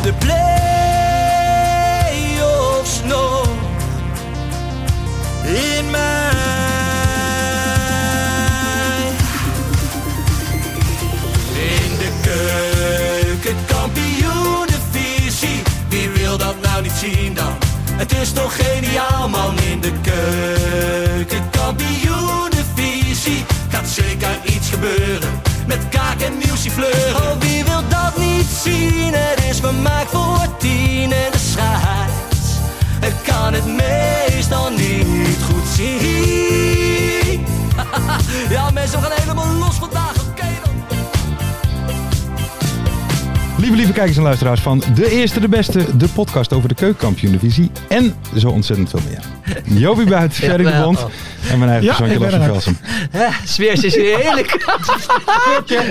En de play-offs nog In mij. in de keuken, kampioenenvisie. Wie wil dat nou niet zien dan? Het is toch geniaal man in de keuken, kampioenenvisie. Gaat zeker iets gebeuren met kaak en nieuwsie fleuren. Oh, wie wil dat niet zien? Het is vermaakt voor tien en de scheids. Ik kan het meestal niet goed zien. ja mensen, we gaan helemaal los vandaag, Lieve, lieve kijkers en luisteraars van De Eerste, de Beste, de podcast over de keukenkampioen-divisie en zo ontzettend veel meer. Jopie Buit, Ferry de. Bond en mijn eigen Ja, persoonlijke Lars van. Velsen. Hè, Sfeertje is hier heerlijk.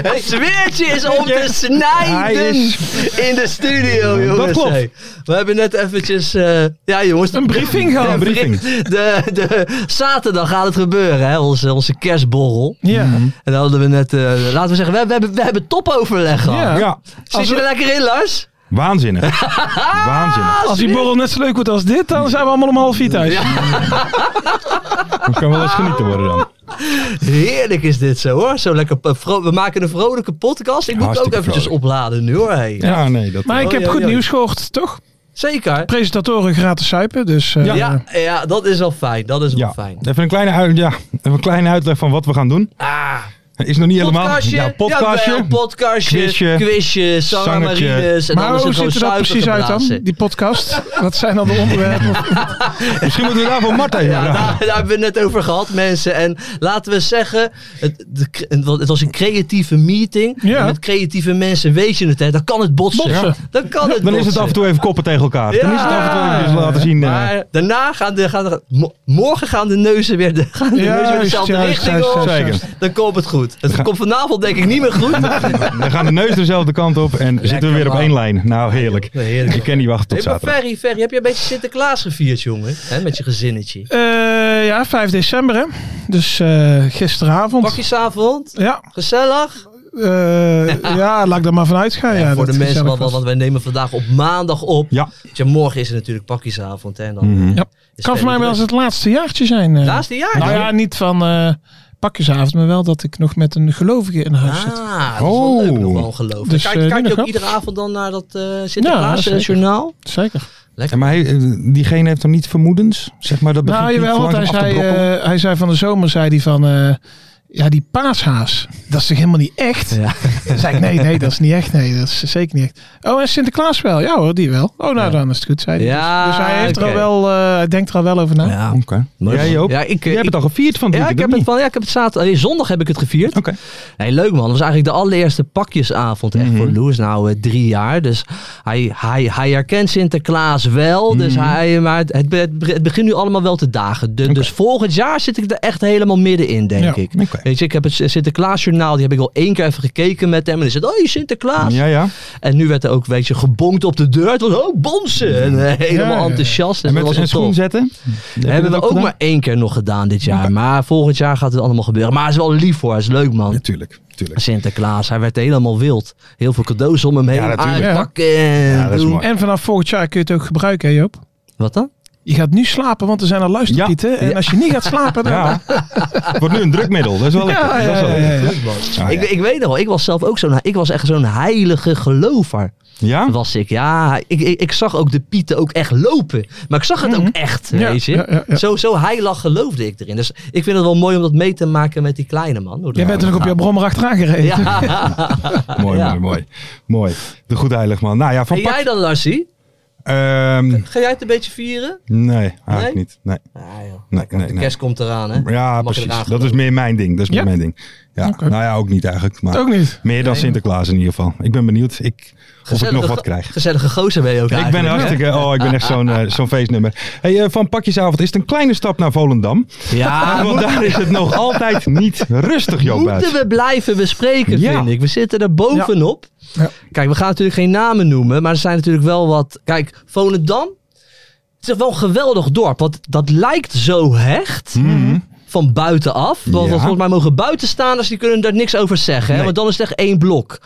Het sfeertje is om te Hij snijden is- in de studio, jongens. klopt. Hey, We hebben net eventjes, eh, ja jongens. Een briefing gehad. Een briefing. De, de, zaterdag gaat het gebeuren, hè, onze, onze kerstborrel. Ja. En dan hadden we net, eh, laten we zeggen, we, we, hebben, we hebben topoverleg gehad. Ja. Ja, Zit je er lekker in, Lars? waanzinnig. Waanzinnig. Als die borrel net zo leuk wordt als dit, dan zijn we allemaal om half vier thuis. Dat kan wel eens genieten worden dan. Heerlijk is dit zo hoor. Zo lekker, eh, vro- we maken een vrolijke podcast. Ik moet ook eventjes vrolijk. opladen nu hoor. Hey. Ja, nee, dat... Maar ik Oh, heb ja, goed ja. nieuws gehoord, toch? Zeker. Presentatoren gratis suipen, dus... eh, Ja, ja, dat is wel fijn. Dat is wel Ja, fijn. even een, kleine uit, ja, even een kleine uitleg van wat we gaan doen. Ah, Is nog niet helemaal... podcastje. Ja, podcastje. Jawel, podcastje. Quizje. Quizje. En Maar dan is hoe het gewoon ziet er dat precies uit dan, die podcast? Wat zijn dan de onderwerpen? Misschien moeten we daarvoor Mart even Ja, daar, daar hebben we het net over gehad, mensen. En laten we zeggen, het, de, het was een creatieve meeting. Ja. En met creatieve mensen weet je het, hè. Dan kan het botsen. Botsen. Dan kan het Dan is het af en toe even koppen tegen elkaar. Dan is het af en toe even laten zien... eh, Maar daarna gaan de, gaan de, morgen gaan de neuzen weer, de, gaan de Ja, neuzen weer dezelfde juist, richting juist, op. Dan komt het goed. Het komt vanavond denk ik niet meer goed. Dan gaan de neus dezelfde kant op en zitten we weer op man. één lijn. Nou, heerlijk. Heerlijk. Ik ken die wachten tot Hey, zaterdag. Ferry, Ferry, heb je een beetje Sinterklaas gevierd, jongen? Hè, met je gezinnetje. Eh, ja, 5 december hè. Dus eh, gisteravond. Pakjesavond, Ja, gezellig. eh, ja, laat ik er maar vanuit gaan. Ja, Ja, voor de mensen, want, want wij nemen vandaag op maandag op. Ja. Tja, morgen is het natuurlijk pakjesavond. Hè, en dan Mhm. Ja. kan voor mij wel eens het laatste jaartje zijn. eh. Laatste jaar. Nou ja, niet van eh, pakjesavond, maar wel dat ik nog met een gelovige in huis zit. Ah, dat is wel Oh. leuk, geloof. Dus, kijk eh, kijk je ook iedere avond dan naar dat eh Sinterklaas Ja, eh, zeker. journaal? Zeker. Lekker. Ja, maar hij, diegene heeft dan niet vermoedens? Zeg maar, dat begint Nou jawel, want hij zei, eh, hij zei van de zomer, zei hij van, eh, ja die paashaas, dat is toch helemaal niet echt? Ja. Dan zei ik, nee, nee, dat is niet echt. Nee, dat is zeker niet echt. Oh, en Sinterklaas wel? Ja hoor, die wel. Oh, nou dan is het goed, zei hij. Ja, dus, dus hij, heeft er al wel, eh, hij denkt er al wel over na. Ja. Oké. Mooi, Jij ook? Ja, ik, Jij hebt het al gevierd van Ja, ik heb het van, ja, ik heb het zaterdag, eh, zondag heb ik het gevierd. Oké. Nee, leuk man. Dat was eigenlijk de allereerste pakjesavond echt Mhm. voor Lou. Is nou eh, drie jaar. Dus hij, hij, hij herkent Sinterklaas wel. Dus Mhm. hij, maar het, het, het begint nu allemaal wel te dagen. De- Dus volgend jaar zit ik er echt helemaal middenin, denk Ja. ik. Weet je, ik heb het Sinterklaasjournaal, die heb ik al één keer even gekeken met hem. En dan zit, oh Sinterklaas. Ja, ja. En nu werd er ook, weet je, gebonkt op de deur. Het was, oh, bonsen. En eh, helemaal Ja, ja, ja. enthousiast. En En dat met was een schoen zetten? Dat hebben we ook maar één keer nog gedaan dit jaar. Maar volgend jaar gaat het allemaal gebeuren. Maar hij is wel lief hoor. Hij is leuk man. Natuurlijk, natuurlijk. Sinterklaas, hij werd helemaal wild. Heel veel cadeaus om hem heen natuurlijk. aanpakken. en Ja, dat is doen. mooi. En vanaf volgend jaar kun je het ook gebruiken, hè Joop? Wat dan? Je gaat nu slapen, want er zijn al luisterpieten. En als je niet gaat slapen, dan... Ja. Wordt nu een drukmiddel. Dat is wel lekker. Ja, Dat is wel Ik, weet nog wel, ik was zelf ook zo'n, ik was echt zo'n heilige gelover. Ja? Was ik, ja. Ik, ik, ik zag ook de pieten ook echt lopen. Maar ik zag het ook echt, Ja, weet je. ja, ja, ja. Zo, zo heilig geloofde ik erin. Dus ik vind het wel mooi om dat mee te maken met die kleine man. Jij bent er nog op jouw brommer achteraan gereden. Ja. Mooi, Ja. mooi, mooi. Mooi. De goed heilig man. Nou ja, van En pak... jij dan, Larsie? Ehm, Ga jij het een beetje vieren? nee, eigenlijk Nee? niet. Nee, Ja, joh. nee, nee. de nee. kerst komt eraan, hè? Ja, Mag precies. eraan Dat is meer mijn ding. Dat is meer Ja? mijn ding. Ja. Nou ja, ook niet eigenlijk. Maar Ook niet. meer dan Sinterklaas in ieder geval. Ik ben benieuwd ik, of ik nog wat krijg. Gezellige gozer ben je ook Ik ben hartstikke, oh, ik ben echt zo'n eh, zo'n feestnummer. Hey, eh, van pakjesavond is het een kleine stap naar Volendam. Ja, want daar is het nog altijd niet rustig, Joop moeten we blijven bespreken, Ja. vind ik. We zitten er bovenop. Ja. Kijk, we gaan natuurlijk geen namen noemen, maar er zijn natuurlijk wel wat... Kijk, Volendam, het is wel een geweldig dorp, want dat lijkt zo hecht Mhm. van buitenaf. Want Ja. volgens mij mogen buitenstaanders, die kunnen daar niks over zeggen, hè? Want dan is het echt één blok.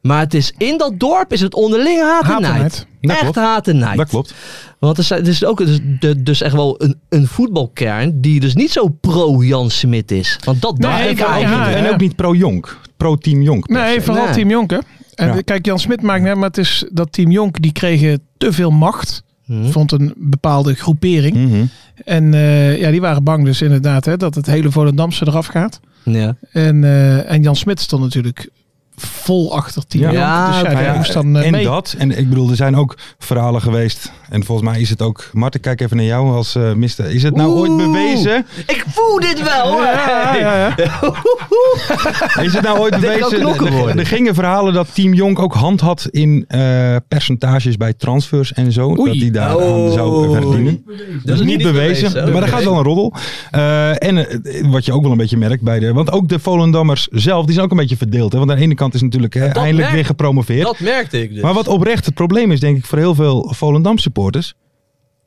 Maar het is in dat dorp is het onderling haat en nijd. Echt klopt. haat en nijd. Dat klopt. Want er, zijn, er is ook dus, dus echt wel een, een voetbalkern die dus niet zo pro-Jan Smit is. Want dat dacht ik eigenlijk. ja, En ook niet pro-Jonk. Pro-team Jonk. Nee, se. vooral Nee. Team Jonk, hè. En Ja. kijk, Jan Smit maakt net, maar het is dat Team Jonk, die kregen te veel macht. Hm. Vond een bepaalde groepering. Mhm. En eh, ja, die waren bang dus inderdaad hè, dat het hele Volendamse eraf gaat. Ja. En, eh, en Jan Smit stond natuurlijk vol achter Team Ja. Dus ja, Ja, moest dan eh, en mee. dat, en ik bedoel, er zijn ook verhalen geweest. En volgens mij is het ook. Marten, kijk even naar jou als eh mister. Is het nou ooit bewezen? Ik voel dit wel. Ja, ja, ja. Is het nou ooit bewezen? Er gingen verhalen dat Team Jonk ook hand had in eh, percentages bij transfers en zo. Oei. Dat die daar Oh. aan zou verdienen. Dat is niet bewezen, maar er gaat wel een roddel. Eh, en wat je ook wel een beetje merkt bij de... Want ook de Volendammers zelf, die zijn ook een beetje verdeeld. Hè? Want aan de ene kant is natuurlijk hè, eindelijk merk- weer gepromoveerd. Dat merkte ik dus. Maar wat oprecht het probleem is, denk ik, voor heel veel Volendam supporters,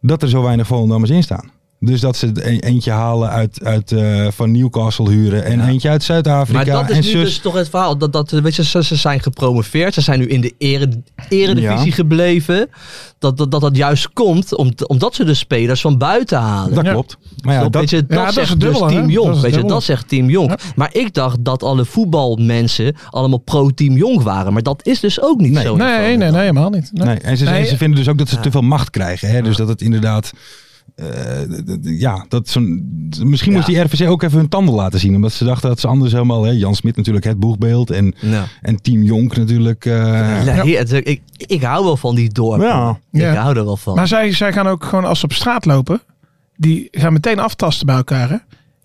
dat er zo weinig Volendammers in staan. Dus dat ze een- eentje halen uit, uit, eh, van Newcastle huren en eentje uit Zuid-Afrika Maar dat en is nu zus. dus toch het verhaal. Dat, dat, weet je, ze, ze zijn gepromoveerd. Ze zijn nu in de ere, eredivisie Ja. gebleven. Dat dat, dat dat juist komt om, omdat ze de spelers van buiten halen. Dat Ja. klopt. Maar ja, dat, weet je, dat, Ja, dat is zegt dus Team? Jong. Weet je, dat zegt Team Jong. Ja. Maar ik dacht dat alle voetbalmensen allemaal pro-Team Jong waren. Maar dat is dus ook niet Nee. zo. Nee, nee, nee, helemaal niet. Nee. nee, en ze, Nee. ze vinden dus ook dat ze Ja. te veel macht krijgen. Hè? Dus dat het inderdaad... eh, ja, dat zo'n, misschien moest die RVC ook even hun tanden laten zien. Omdat ze dachten dat ze anders helemaal... Hè, Jan Smit natuurlijk het boegbeeld. En, Ja. en Team Jonk natuurlijk... eh, Ja, heer- ik, ik hou wel van die dorpen. Ja. Ik hou er wel van. Maar zij, zij gaan ook gewoon als ze op straat lopen, die gaan meteen aftasten bij elkaar. Hè?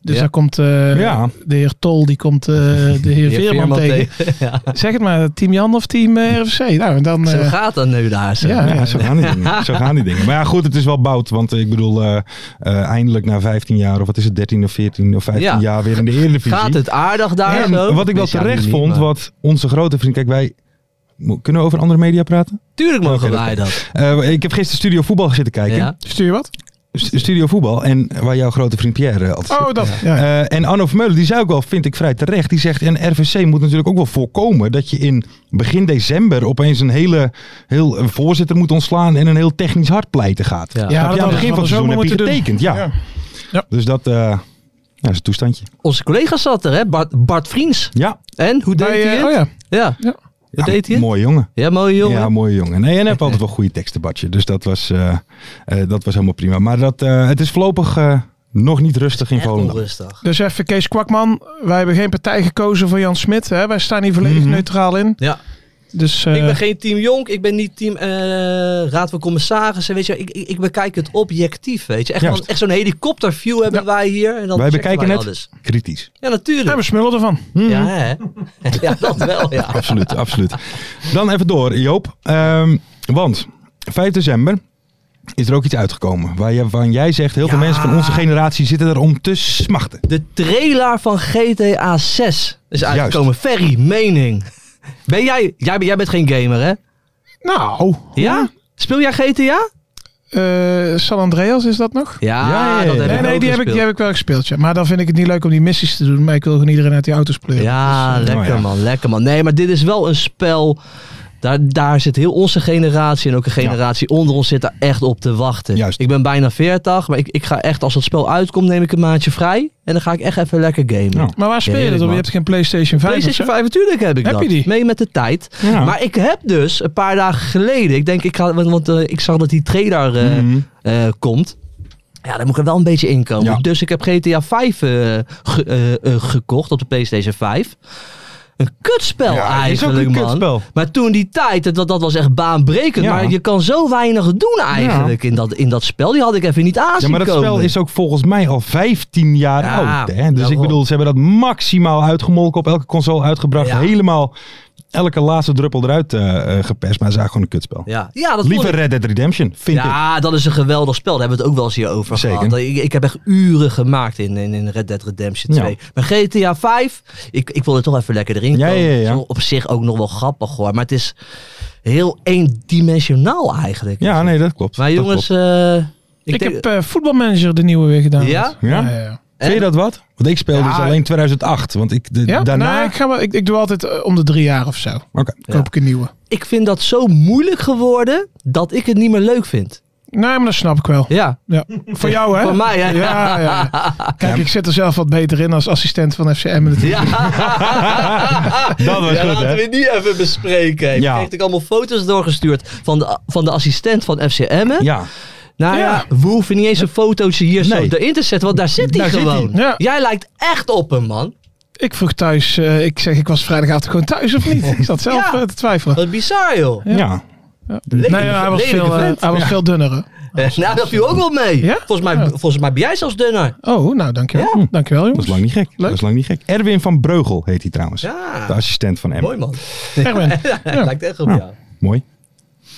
Dus Ja. daar komt eh, Ja. de heer Tol, die komt eh, de heer Veerman Veerman tegen. tegen. Ja. Zeg het maar, team Jan of team eh, RVC? Nou, dan... Zo gaat dat nu daar. Zo. Ja. Ja, zo gaan die dingen. Zo gaan die dingen. Maar ja, goed, het is wel bout. Want ik bedoel, eh, eh, eindelijk na 15 jaar, of wat is het, 13 of 14 of 15 Ja. jaar weer in de Eredivisie. Gaat het aardig daar en zo? wat ik wel terecht vond, maar- wat onze grote vriend... Kijk, wij... Kunnen we over andere media praten? Tuurlijk mogen wij dat- dat. Eh, ik heb gisteren Studio Voetbal zitten kijken. Ja. Stuur je wat? St- Studio Voetbal. En waar jouw grote vriend Pierre eh, altijd Oh, zit. dat. Ja. Eh, en Arno Vermeulen, die zei ook wel, vind ik vrij terecht. Die zegt, en RVC moet natuurlijk ook wel voorkomen dat je in begin december opeens een hele heel een voorzitter moet ontslaan en een heel technisch hard pleiten gaat. Ja. Dat aan het begin van het seizoen heb je getekend. Ja. Ja. Dus dat, eh ja, is een toestandje. Onze collega zat er, hè? Bart, Bart Vriends. Ja. En, hoe deed Bij, hij het? oh ja. Ja. Ja. Hoe deed hij het? Mooie jongen. Ja, mooie jongen. Ja, mooie jongen. Nee, en hij heeft altijd wel goede teksten, Bartje. Dus dat was, eh, eh, dat was helemaal prima. Maar dat, eh, het is voorlopig eh, nog niet rustig in Volendam. onrustig. Dus even Kees Kwakman. Wij hebben geen partij gekozen voor Jan Smit. Hè? Wij staan hier volledig Mhm. neutraal in. Ja. Dus, eh, ik ben geen team Jonk, ik ben niet team eh, Raad van Commissarissen. Weet je, ik, ik, ik bekijk het objectief, weet je. Echt, echt zo'n helikopterview hebben Ja. wij hier. En dan Wij bekijken wij het alles. kritisch. Ja, natuurlijk. ja, we smullen ervan. Ja, hè? ja, dat wel, ja. Absoluut, absoluut. Dan even door, Joop. Ehm, want 5 december is er ook iets uitgekomen. Waarvan jij zegt, heel veel Ja. mensen van onze generatie zitten er om te smachten. De trailer van GTA 6 is uitgekomen. Ferry, mening. Ben jij, jij, jij bent geen gamer, hè? Nou. Ja? Speel jij GTA? eh, San Andreas is dat nog? Ja, Ja, ja, ja. dat heb Nee, ik nee, ook die heb, ik, gespeeld. die heb ik wel gespeeld. Ja. Maar dan vind ik het niet leuk om die missies te doen. Maar ik wil gewoon iedereen uit die auto's pleuren. Ja, Dus, eh, lekker oh ja. man, lekker man. Nee, maar dit is wel een spel. Daar, daar zit heel onze generatie en ook een generatie onder ons zit daar echt op te wachten. Juist. Ik ben bijna 40, maar ik, ik ga echt, als het spel uitkomt, neem ik een maandje vrij. En dan ga ik echt even lekker gamen. Ja. Maar waar speel je dat op? Je hebt geen PlayStation 5 PlayStation of zo? 5, natuurlijk heb ik Heb dat. je die? Mee met de tijd. Ja. Maar ik heb dus een paar dagen geleden, ik denk, ik ga, want, want, eh, ik zag dat die trailer eh, Mhm. eh, komt. Ja, dan moet ik er wel een beetje inkomen. Ja. Dus ik heb GTA 5 eh, ge- eh, eh, gekocht op de PlayStation 5. Een kutspel Ja, het is ook eigenlijk, een man. kutspel. Maar toen die tijd, dat, dat was echt baanbrekend. Ja. Maar je kan zo weinig doen eigenlijk in, dat, in dat spel. Die had ik even niet aanzien Ja, maar dat komen. spel is ook volgens mij al 15 jaar Ja, oud. Hè? Dus ik bedoel, ze hebben dat maximaal uitgemolken, op elke console uitgebracht. Helemaal elke laatste druppel eruit eh, eh, geperst. Maar het is eigenlijk gewoon een kutspel. Ja, ja dat Liever ik- Red Dead Redemption, vind ik. Ja, dat is een geweldig spel. Daar hebben we het ook wel eens hier over Zeker. gehad. Ik, ik heb echt uren gemaakt in, in, in Red Dead Redemption Ja. 2. Maar GTA 5, ik, ik wil er toch even lekker erin Ja, komen. ja, ja. Het is op zich ook nog wel grappig hoor. Maar het is heel eendimensionaal eigenlijk. Ja, nee, dat klopt. Maar jongens, klopt. eh, ik, Ik, denk... heb eh, voetbalmanager de nieuwe weer gedaan. Ja? Ja? Ja, ja, ja. Vind je dat wat? Want ik speelde Ja. dus alleen 2008. Want ik de, Ja? daarna... Nee, ik, ga wel, ik, ik doe altijd eh, om de drie jaar of zo. Oké. Koop ik een nieuwe. ik vind dat zo moeilijk geworden dat ik het niet meer leuk vind. Nee, maar dat snap ik wel. Ja, Ja. Voor jou, hè? voor mij hè. Ja, ja. Kijk, ik zit er zelf wat beter in als assistent van FCM. natuurlijk. Dat was ja, goed, laten hè? we die even bespreken. Ik Ja. kreeg ik allemaal foto's doorgestuurd van de, van de assistent van FCM. Ja. Nou ja, Ja. we hoeven niet eens een fotootje hier Nee. zo erin te zetten, want daar zit hij zit gewoon. Ja. Jij lijkt echt op hem, man. Ik vroeg thuis, eh, ik zeg, ik was vrijdagavond gewoon thuis of niet? Ik zat zelf Ja. eh, te twijfelen. Wat bizar, joh. Ja. Lelijke- Nee, hij was, veel, eh, hij was veel dunner. hè? Eh, nou, dat viel ook wel mee. Ja? Volgens, mij, Ja. volgens mij ben jij zelfs dunner. Oh, nou, dankjewel. Dankjewel, Dat jongens. is lang niet gek. Leuk. Dat is lang niet gek. Erwin van Breugel heet hij trouwens. Ja, De assistent van Emma. mooi man. Erwin. Ja. Lijkt echt op jou. Mooi.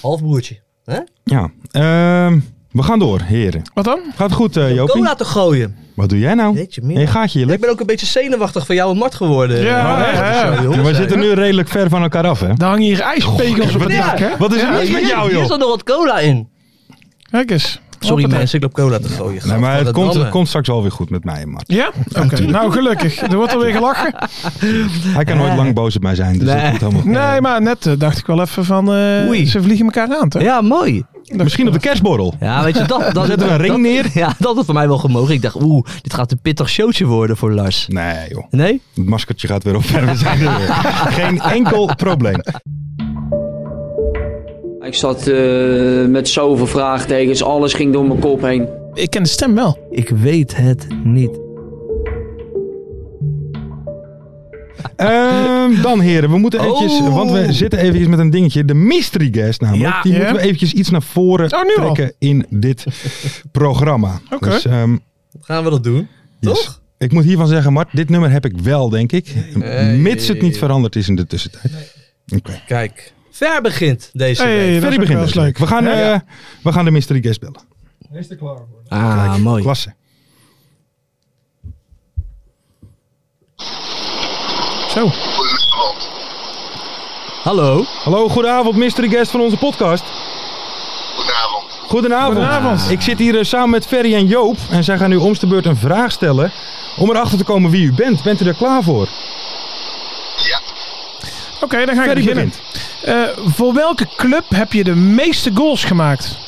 Halfbroertje. Hè? Ja. Ehm, we gaan door, heren. Wat dan? Gaat het goed, eh Jopie? Cola te gooien. Wat doe jij nou? Jeetje, mina. Hey, gaat je je Ik ben ook een beetje zenuwachtig van jou en Mart geworden. Ja, Eh, ja, zo, ja. jongens, Ja, we zitten nu redelijk ver van elkaar af, hè? Daar hangen hier ijspegels op het dak, hè? Wat is er Ja, mis met jou, Hier joh? zat nog wat cola in. Kijk eens. Sorry Hoppatee. mensen, ik loop cola te gooien. Nee, maar het komt, het komt straks wel weer goed met mij en Mart. Ja? Oké, nou gelukkig. Er wordt alweer gelachen. Hij kan nooit lang boos op mij zijn, dus Nee. dat komt helemaal goed. Nee, maar net eh, dacht ik wel even van, eh, Oei. ze vliegen elkaar aan, toch? Ja, mooi. Misschien op de kerstborrel. Ja, weet je, dat... dat Zetten we een ring dat- neer? Ja, dat had voor mij wel gemogen. Ik dacht, oeh, dit gaat een pittig showtje worden voor Lars. Nee, joh. Nee? Het maskertje gaat weer op en we zijn er weer. Geen enkel probleem. Ik zat eh, met zoveel vraagtekens, alles ging door mijn kop heen. Ik ken de stem wel. Ik weet het niet. Ehm, dan heren, we moeten eventjes, Oh. want we zitten eventjes met een dingetje. De mystery guest namelijk. Ja. die moeten we eventjes iets naar voren Oh, al? trekken in dit programma. Oké. Dus, ehm, Gaan we dat doen? yes. Toch? Ik moet hiervan zeggen, Mart, dit nummer heb ik wel, denk ik. Mits het niet veranderd is in de tussentijd. Oké. Kijk. Ver begint deze Hey, week. dat is Ferry ook begint eens deze week. We gaan, Ja. eh, we gaan de mystery guest bellen. Ah, mooi. Klasse. Zo. Hallo. Hallo, goedenavond, mystery guest van onze podcast. Goedenavond. Goedenavond. Goedenavond. Ik zit hier eh, samen met Ferry en Joop. En zij gaan nu om de beurt een vraag stellen. Om erachter te komen wie u bent. Bent u er klaar voor? Ja, Oké, dan ga ik Ferry beginnen. begint. Eh, voor welke club heb je de meeste goals gemaakt?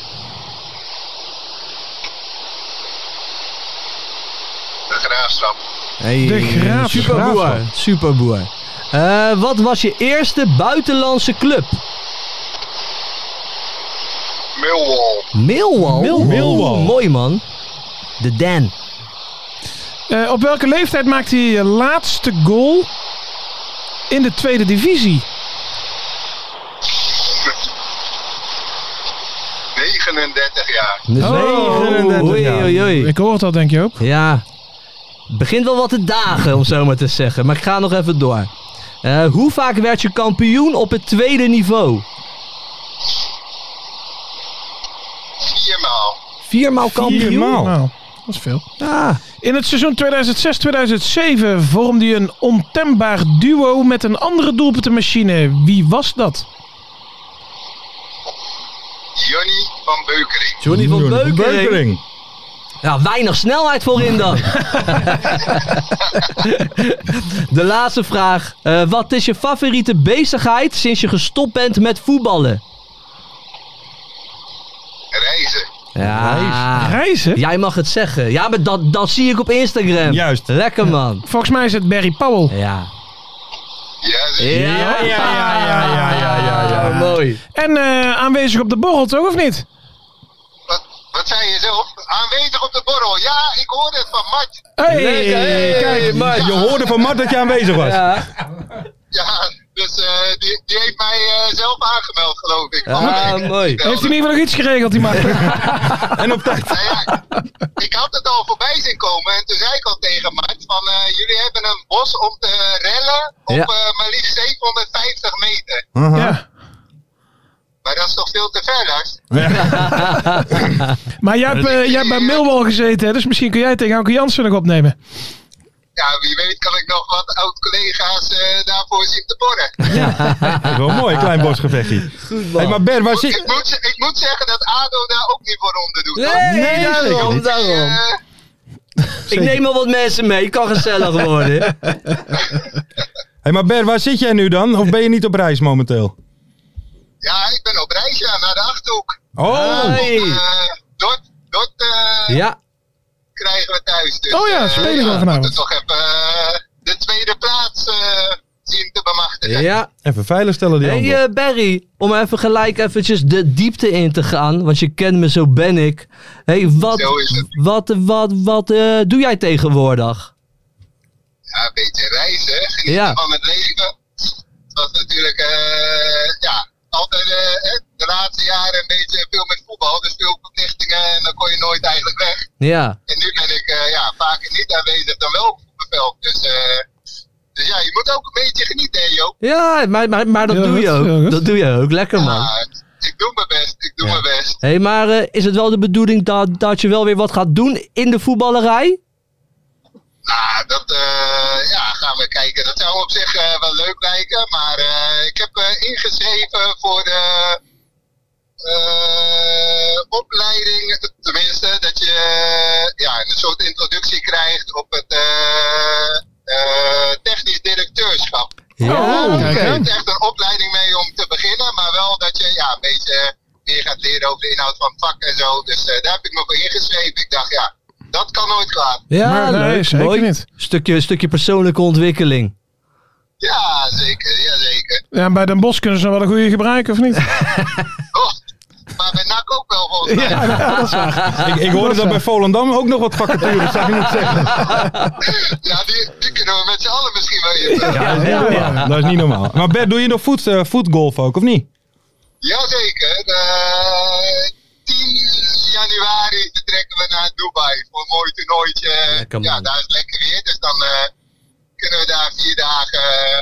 de graafschap. Hey, De Graaf- Superboer. Graafschap. Superboer. Eh, wat was je eerste buitenlandse club? Millwall. Millwall. Mill- Millwall. Mooi man. De Dan. Eh, op welke leeftijd maakte je je laatste goal in de tweede divisie? 39 jaar. Oh, 39 oei, jaar. oei, oei. Ik hoor het al, denk je ook. Ja. Begint wel wat te dagen, om zo maar te zeggen. Maar ik ga nog even door. Eh, hoe vaak werd je kampioen op het tweede niveau? Viermaal. Viermaal kampioen? Viermaal. Nou, dat is veel. Ah, In het seizoen 2006-2007 vormde je een ontembaar duo met een andere doelpuntenmachine. Wie was dat? Johnny van Beukering. Johnny van Beukering. Ja, weinig snelheid voorin dan. De laatste vraag. Eh, wat is je favoriete bezigheid sinds je gestopt bent met voetballen? Reizen. Ja. Reizen? Jij mag het zeggen. Ja, maar dat, dat zie ik op Instagram. Juist. Lekker man. Volgens mij is het Barry Powell. Ja. Ja, Ja, ja, ja, ja, ja, ja, ja, ja. Mooi. En eh, aanwezig op de borrel, toch of niet? Wat, wat zei je zelf? Aanwezig op de borrel. Ja, ik hoorde het van Mart. Hey, Lekker, hey, kijk. Mart. Je hoorde van Mart dat je aanwezig was. Ja. Ja, dus eh, die, die heeft mij eh, zelf aangemeld, geloof ik. Ah, week. mooi. Heeft hij in ieder geval nog iets geregeld, die Mark? En op tijd. Nou ja, ik had het al voorbij zien komen en toen zei ik al tegen Mart van eh, jullie hebben een bos om te rellen op Ja. eh, maar liefst 750 meter. Aha. Ja. Maar dat is toch veel te ver, Lars? Maar jij hebt, eh, jij hebt bij Millwall gezeten, hè, dus misschien kun jij tegen Anke Jansen nog opnemen. Ja, wie weet kan ik nog wat oud-collega's eh, daarvoor zien te porren. Dat is wel mooi, klein bosgevechtje. Goed Hey, maar Ber, waar ik, zit... moet, ik moet zeggen dat ADO daar ook niet voor onder doet. Nee, Nee, zeker daarom, niet. daarom. Eh, Ik neem al wat mensen mee, kan gezellig worden. Hey, maar Ber, waar zit jij nu dan? Of ben je niet op reis momenteel? ja, ik ben op reis ja, naar de Achterhoek. Oh! Hey. Dort, Dort eh, Ja, krijgen we thuis. Dus, Oh ja, eh, spelen we we vanavond. moeten toch even eh, de tweede plaats eh, zien te bemachtigen. ja. Even veilig stellen die Hey Barry, om even gelijk eventjes de diepte in te gaan, want je kent me, zo ben ik. Hey, wat, wat, wat, wat eh, doe jij tegenwoordig? Ja, een beetje reizen, genieten Ja. van het leven. Het was natuurlijk, eh, ja, altijd eh, eh, de laatste jaren een beetje veel met voetbal. Dus veel verplichtingen en dan kon je nooit eigenlijk weg. Ja, En nu ben ik eh, ja, vaker niet aanwezig dan wel op het veld. Dus, eh, dus ja, je moet ook een beetje genieten, hè, Joop. ja maar, maar, maar dat doe goed, je ook. goed. Dat doe je ook, lekker man. Ja, ik doe mijn best, ik doe Ja. mijn best. Hey, maar eh, is het wel de bedoeling dat, dat je wel weer wat gaat doen in de voetballerij? Nou, dat eh, ja, gaan we kijken. Dat zou op zich eh, wel leuk lijken. Maar eh, ik heb eh, ingeschreven voor de eh, opleiding. Tenminste, dat je ja, een soort introductie krijgt op het eh, eh, technisch directeurschap. Ja, Oh, echt een opleiding mee om te beginnen, maar wel dat je ja, een beetje meer gaat leren over de inhoud van het vak en zo. Dus eh, daar heb ik me voor ingeschreven. Ik dacht, ja, dat kan nooit kwaad. Ja, Maar nee, leuk, zeker mooi. niet. Stukje, stukje persoonlijke ontwikkeling. Ja, zeker, ja, zeker. Ja, bij Den Bosch kunnen ze nog wel een goede gebruiken, of niet? Oh, maar bij NAC ook wel volgens mij. Ja, Ja, dat is waar. Ik, ik hoorde dat bij Volendam ook nog wat vacatures, zou je niet zeggen. die, die kunnen we met z'n allen misschien wel in. Ja, ja, ja. Dat is niet normaal. Maar Bert, doe je nog voet, eh, voetgolf ook, of niet? Jazeker. Eh 10 januari vertrekken we naar Dubai voor een mooi toernooitje. Ja, daar is lekker weer. Dus dan eh, kunnen we daar vier dagen eh,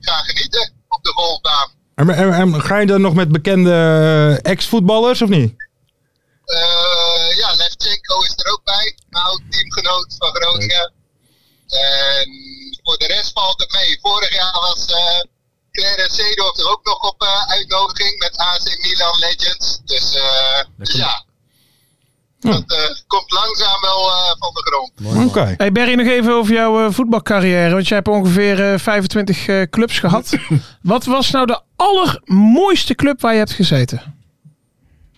gaan genieten op de golfbaan. En, en- en ga je dan nog met bekende eh, ex-voetballers, of niet? Eh, ja, Levchenko is er ook bij. Een oud teamgenoot van Groningen. En voor de rest valt het mee. Vorig jaar was eh Clarence Seedorf er ook nog op eh, uitnodiging met AC Milan Legends. Dus, eh, dus ja, dat eh, komt langzaam wel eh, van de grond. Oké. Hey Berry, nog even over jouw eh, voetbalcarrière. Want jij hebt ongeveer eh, 25 eh, clubs gehad. Wat was nou de allermooiste club waar je hebt gezeten?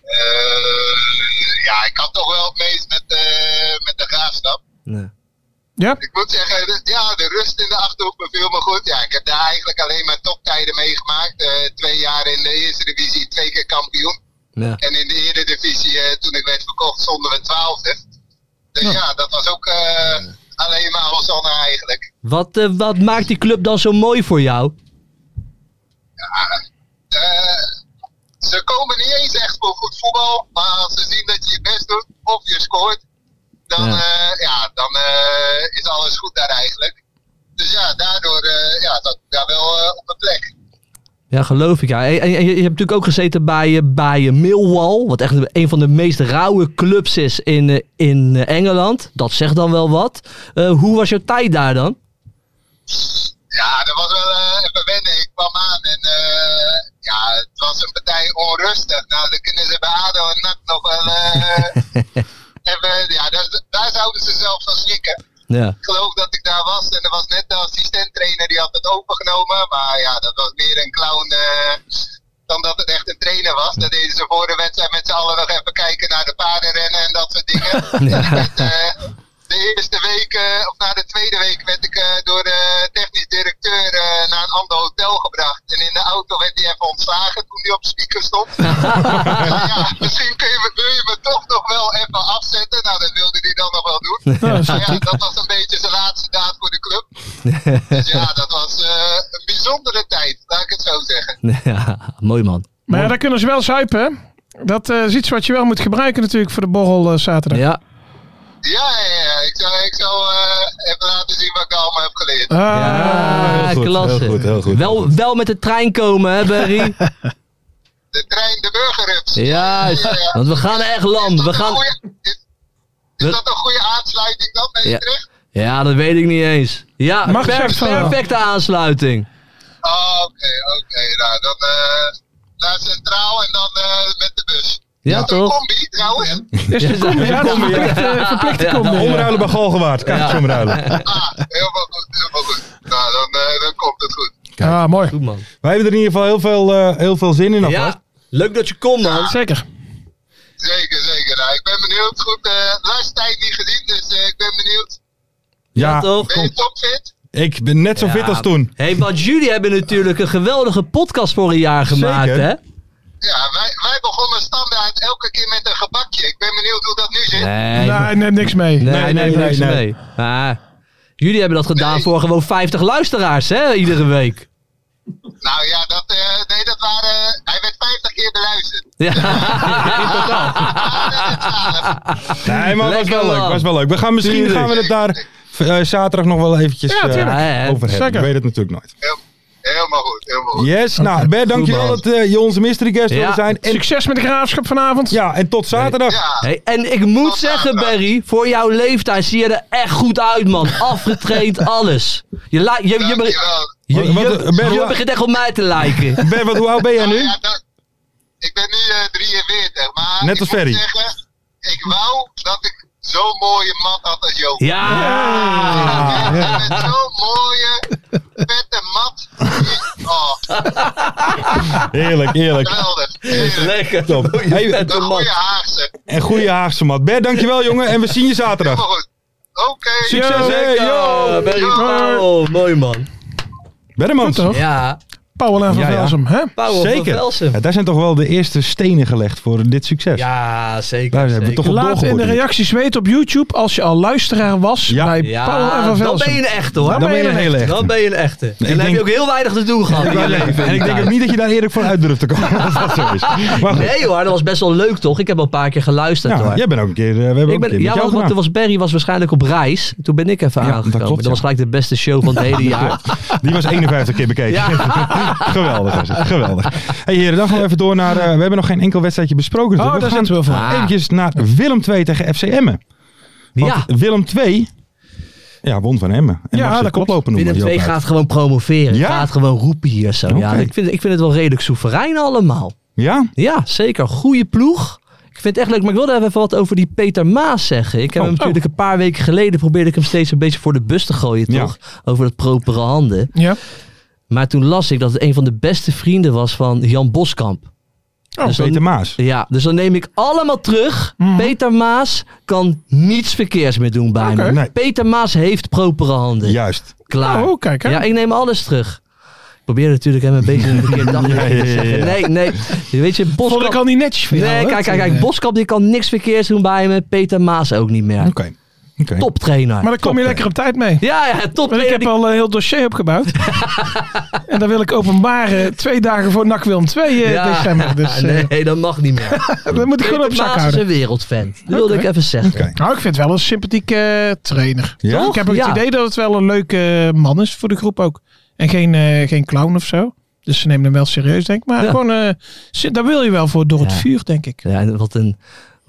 Eh, ja, ik had toch wel het meest met, eh, met de graafschap. Nee. Ja? Ik moet zeggen, de- ja, de rust in de achterhoek beviel me goed. Ja, ik heb daar eigenlijk alleen maar toptijden meegemaakt. Eh, twee jaar in de eerste divisie, twee keer kampioen. Ja. En in de eredivisie, eh toen ik werd verkocht, stonden we twaalfde. Dus ja, dat was ook eh, alleen maar Hosanna eigenlijk. Wat, wat maakt die club dan zo mooi voor jou? Eh, ze komen niet eens echt voor goed voetbal. Maar als ze zien dat je je best doet of je scoort, dan, Ja. ja. ja, dan eh, is alles goed daar eigenlijk. Dus ja, daardoor eh, ja, zat ik daar wel eh, op mijn plek. Ja, geloof ik. Ja. En, je, je hebt natuurlijk ook gezeten bij, eh, bij eh, Millwall, wat echt een van de meest rauwe clubs is in, eh, in eh, Engeland. Dat zegt dan wel wat. Eh, hoe was jouw tijd daar dan? Ja, dat was wel eh, even wennen. Ik kwam aan en eh, ja, het was een partij onrustig. Nou, dan kunnen ze bij ADO en NAC nog wel even... Ja, daar, daar zouden ze zelf van schrikken. Ja. Ik geloof dat ik daar was en er was net de assistenttrainer die had het overgenomen. Maar ja, dat was meer een clown eh, dan dat het echt een trainer was. Dat deden ze voor de wedstrijd met z'n allen nog even kijken naar de paardenrennen en dat soort dingen. En ik werd, eh, de eerste week, eh, of na de tweede week, werd ik eh, door de technisch directeur eh, naar een ander hotel gebracht. En in de auto werd hij even ontslagen toen hij op speaker stond. ja, ja, misschien kun je, wil je me toch nog wel even afzetten. Nou, dat wilde hij dan nog wel doen. Maar ja, dat was een beetje zijn laatste daad voor de club. Dus ja, dat was eh, een bijzondere tijd, laat ik het zo zeggen. ja, mooi man. Maar ja, daar kunnen ze wel zuipen. hè? Dat eh, is iets wat je wel moet gebruiken natuurlijk voor de borrel eh, zaterdag. Ja, Ja, ja, ja. Ik zou, ik zou eh, even laten zien wat ik allemaal heb geleerd. Ah, ja heel goed, klasse. heel goed, heel goed. Wel, wel met de trein komen, hè, Barry? De trein, de burgerrups. Juist. Ja, ja. Want we gaan echt lam. Is We dat een gaan... goeie- is, is We- dat een goede aansluiting dan bij Ja. Ja, dat weet ik niet eens. Ja, Mag per- wel. perfecte aansluiting. Oh, oké, oké. Nou, dan eh, naar Centraal en dan eh, met de bus. Ja, een toch? combi trouwens? Is de combi, ja, de verplichte, verplichte Ja, combi. Ja. omruilen bij Galgenwaard. Kaartjes omruilen. Ah, helemaal goed, helemaal goed. Nou, dan, eh, dan komt het goed. Ah, mooi. Goed man. Wij hebben er in ieder geval heel veel, eh, heel veel zin in. Ja, leuk dat je komt man. Zeker. Zeker, zeker. Nou, ik ben benieuwd. Goed, eh laatste tijd niet gezien, dus eh, ik ben benieuwd. Ja, Ja, toch? Ben je topfit? ik ben net zo fit Ja. als toen. hey, want jullie hebben natuurlijk een geweldige podcast voor een jaar gemaakt, Zeker. hè? Ja, wij, wij begonnen standaard elke keer met een gebakje. Ik ben benieuwd hoe dat nu zit. Nee, Nee, neem niks mee. nee, nee, nee, nee, niks nee. mee. Ah, jullie hebben dat gedaan voor gewoon 50 luisteraars, hè? Iedere week. Nou ja, dat, eh, nee, dat waren. hij werd 50 keer beluisterd. Ja. Nee, maar het was wel leuk. Was wel leuk. We gaan misschien gaan we het daar eh, zaterdag nog wel eventjes eh, tuurlijk. Ja, over hebben. Zeker. Ik weet het natuurlijk nooit. Helemaal goed, helemaal goed. Yes, nou Bert, dankjewel dat eh, je onze mystery guest Ja. wilde zijn. En, Succes met de graafschap vanavond. ja, en tot zaterdag. Ja, Hey, en ik moet zeggen, Barry, voor jouw leeftijd zie je er echt goed uit, man. Afgetraind, alles. Je, je, je, je, je, Wat- je, Ben, begint echt op mij te lijken. Bert, wat, hoe oud ben jij Nou nu? ja, dat- ik ben nu eh, 43, maar Net ik als moet Ferry. zeggen, ik wou dat ik zo'n mooie mat had als Joop. Ja! Ja, Met zo'n mooie, vette mat. Oh, Heerlijk, heerlijk. geweldig. Lekker. Top. Hey, Een man. goede Haagse. en goede Haagse mat. Bert, dankjewel jongen. En we zien je zaterdag. Oké. Succes, Yo, hè. Yo. Yo. oh, mooi man. Goed, toch? Ja, Paul en Van Ja, ja. Velsum, hè? Paul van Zeker. Ja, daar zijn toch wel de eerste stenen gelegd voor dit succes. Ja, zeker. Daar hebben we toch Laat in de reacties weten op YouTube als je al luisteraar was Ja. bij Ja, Paul en Van dan Velsum. ben je een echte hoor. Dan ben je een hele echte. Dan ben je een echte. En dan denk- heb je ook heel weinig te doen gehad in je leven. En ik denk ook niet dat je daar eerlijk voor uit durft te komen. Als dat zo is. Maar. Nee hoor, dat was best wel leuk toch? Ik heb al een paar keer geluisterd Ja, hoor. jij bent ook een keer. eh, we hebben ook Ik een ben, keer met ja, want was Barry was waarschijnlijk op reis. Toen ben ik even aangekomen. Dat, was gelijk de beste show van het hele jaar. Die was 51 keer bekeken. Geweldig was het. Geweldig. Hey heren, dan gaan we even door naar... eh, we hebben nog geen enkel wedstrijdje besproken. Oh, daar we zitten we gaan voor. Ah. eventjes naar Willem 2 tegen FC Emmen. Want Ja, Willem 2 ja, won van Emmen. En Ja, dat klopt. koploper noemen. Willem Joop 2 Uit. gaat gewoon promoveren. Ja? Gaat gewoon roepen hier zo. Ja, ik, vind, ik vind het wel redelijk soeverein allemaal. Ja? Ja, zeker. Goede ploeg. Ik vind het echt leuk. Maar ik wilde even wat over die Peter Maas zeggen. Ik heb Oh. hem natuurlijk een paar weken geleden probeerde ik hem steeds een beetje voor de bus te gooien, Ja. toch? Over dat propere handen. Ja. Maar toen las ik dat het een van de beste vrienden was van Jan Boskamp. Oh, Dus dan- Peter Maas. Ja, dus dan neem ik allemaal terug. Mhm. Peter Maas kan niets verkeers meer doen bij me. Nee. Peter Maas heeft propere handen. Juist. Klaar. Oh, kijk hè. Ja, ik neem alles terug. Ik probeer natuurlijk hem een beetje een verkeerde dag Ja, ja, ja, te zeggen. Nee, nee. Weet je, Vond ik Boskamp... al niet netjes van jou, Nee, kijk, kijk, kijk. Boskamp die kan niks verkeers doen bij me. Peter Maas ook niet meer. Oké. Toptrainer. Maar dan kom je Top, lekker op tijd mee. Ja, ja, Want ik heb al een heel dossier opgebouwd. en dan wil ik openbaren twee dagen voor NAC Willem 2 eh, Ja, december. Dus eh, nee, dat mag niet meer. dat moet ik gewoon op zak Maas is houden. een wereldfan. Dat wilde ik even zeggen. Oké. Nou, ik vind het wel een sympathieke eh, trainer. Ja? Ik heb ook Ja. het idee dat het wel een leuke eh, man is voor de groep ook. En geen, eh, geen clown of zo. Dus ze nemen hem wel serieus, denk ik. Maar Ja. gewoon, eh, ze- daar wil je wel voor door het vuur, denk ik. Ja, en wat een,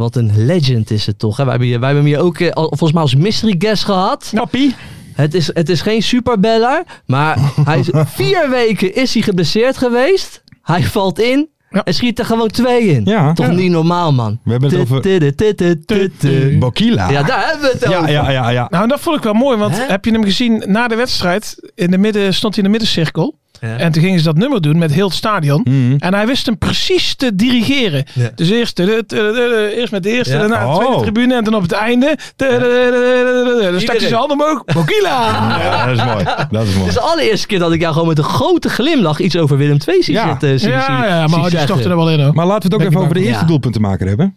wat een legend is het toch. Hè? Wij, hebben hier, wij hebben hem hier ook eh, al- volgens mij als mystery guest gehad. Appie. Het is, het is geen superbeller, maar hij is, vier weken is hij geblesseerd geweest. Hij valt in Ja. en schiet er gewoon twee in. Ja. Toch Ja. niet normaal, man. We hebben het over-. Bokila. Ja, daar hebben we het ja, over. ja, ja, ja. Nou, en dat vond ik wel mooi. Want Hè? heb je hem gezien na de wedstrijd? In de midden, stond hij in de middencirkel. Ja. En toen gingen ze dat nummer doen met heel het stadion. Mhm. En hij wist hem precies te dirigeren. Ja. Dus eerst, eerst met de eerste, daarna de tweede Oh. tribune en dan op het einde. de- de- de- de- de- de- Dan stak hij zijn handen omhoog. Bokila! Ja, dat is mooi. Dat is Het mooi. is de allereerste keer dat ik jou gewoon met een grote glimlach iets over Willem II zie Ja. zitten. zie- Ja, ja, maar die stortte er wel in hoor. Maar laten we het ook even over de eerste Ja. doelpuntenmaker hebben.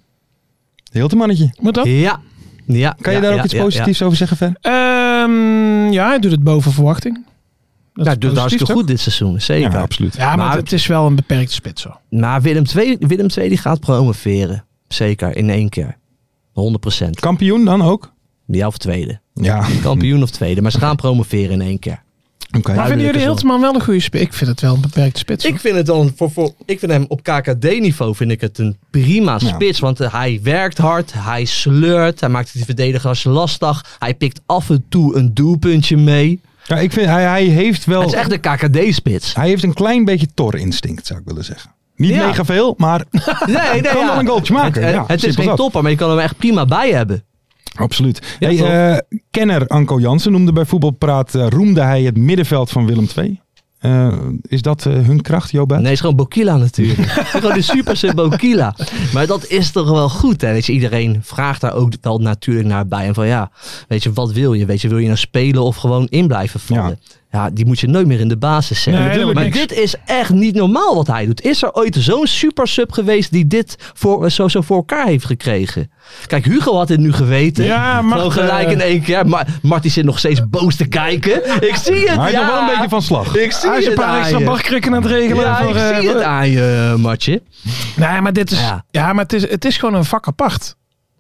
Heel te mannetje. Moet dat? Ja. ja. Kan je daar ook iets positiefs over zeggen, Ver? Ehm, ja, hij doet het boven verwachting. Dat Ja, is hij doet positief, hartstikke toch? goed dit seizoen, zeker. Ja, absoluut. Ja, maar, Maar- het is wel een beperkte spits. Maar Willem II, Willem II die gaat promoveren. Zeker, in één keer. 100%. Kampioen dan ook? Ja, of tweede. Ja, Kampioen of tweede. Maar ze gaan promoveren in één keer. oké. Maar vinden jullie. Hiltman wel een goede spits? Ik vind het wel een beperkte spits. hoor. Ik vind het dan voor, voor ik vind hem op KKD-niveau vind ik het een prima Ja. spits. Want eh, hij werkt hard, hij sleurt, hij maakt de verdedigers lastig. Hij pikt af en toe een doelpuntje mee. Ja, ik vind, hij, hij heeft wel... Het is echt een KKD-spits. Hij heeft een klein beetje Thor-instinct, zou ik willen zeggen. Niet Ja. mega veel, maar Nee, nee, kan ja. wel een goaltje maken. Het, ja, het is geen topper, maar je kan hem echt prima bij hebben. Absoluut. Hey, eh, kenner Anko Jansen noemde bij Voetbalpraat, eh, roemde hij het middenveld van Willem II. Eh, is dat eh, hun kracht, Jobet? Nee, het is gewoon Bokila natuurlijk. Gewoon de superse Bokila. Maar dat is toch wel goed, hè? Weet je, iedereen vraagt daar ook wel natuurlijk naar bij. En van ja, weet je, wat wil je? Weet je, wil je nou spelen of gewoon in blijven vallen? Ja, die moet je nooit meer in de basis zetten. Nee, maar niks. dit is echt niet normaal wat hij doet. Is er ooit zo'n super sub geweest die dit voor, zo, zo voor elkaar heeft gekregen? Kijk, Hugo had dit nu geweten. Ja, Gewoon gelijk eh, in één keer. Maar Marty zit nog steeds boos te kijken. Ik zie het, Hij is ja. nog wel een beetje van slag. Ik zie Hij is een het paar extra je. barkrukken aan het regelen. Ja, voor, ik eh, zie het aan je, Martje. Nee, maar dit is, Ja. ja. maar het is, het is gewoon een vak apart.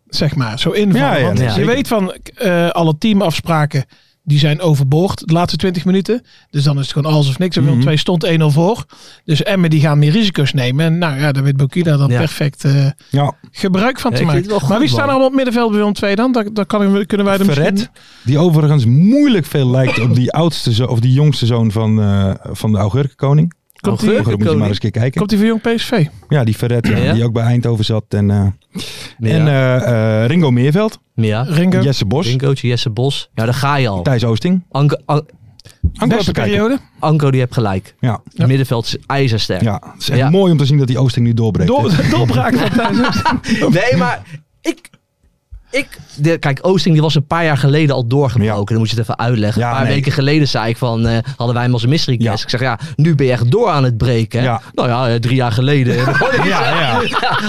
Zeg maar, zo invallen. Ja, ja, Want je weet van eh, alle teamafspraken die zijn overboord de laatste 20 minuten. Dus dan is het gewoon alles of niks. En Willem Mhm. 2 stond 1-0 voor. Dus Emmen die gaan meer risico's nemen. En nou ja, daar weet Bokila dan Ja. perfect eh, Ja, gebruik van Ja, te maken. maar wie staan er allemaal op het middenveld bij Willem 2 dan? Daar, daar kan, kunnen wij Verret, misschien... die overigens moeilijk veel lijkt op die oudste zo, of die jongste zoon van, eh, van de Augurkenkoning. Komt die, Moet je maar eens een keer kijken. komt die van Jong PSV? Ja, die Verret, ja, Ja? die ook bij Eindhoven zat. En, eh, Ja. en eh, eh, Ringo Meerveld, ja. Ringo. Jesse Bos, Ringootje, Jesse Bos. Ja, daar ga je al. Thijs Oosting. Anko, An- Anko Beste periode. Anko die heeft gelijk. Ja, Het middenveld is ijzersterk. ja, het is echt Ja. mooi om te zien dat die Oosting nu doorbreekt. Door, doorbraak van Thijs. Nee, maar ik... ik de, kijk, Oosting die was een paar jaar geleden al doorgebroken. Ja. Dan moet je het even uitleggen. Ja, een paar nee. weken geleden zei ik van... eh, hadden wij hem als een mystery guest. Ja. Ik zeg, ja, nu ben je echt door aan het breken. hè? Ja. Nou ja, eh, drie jaar geleden. Ja, ja.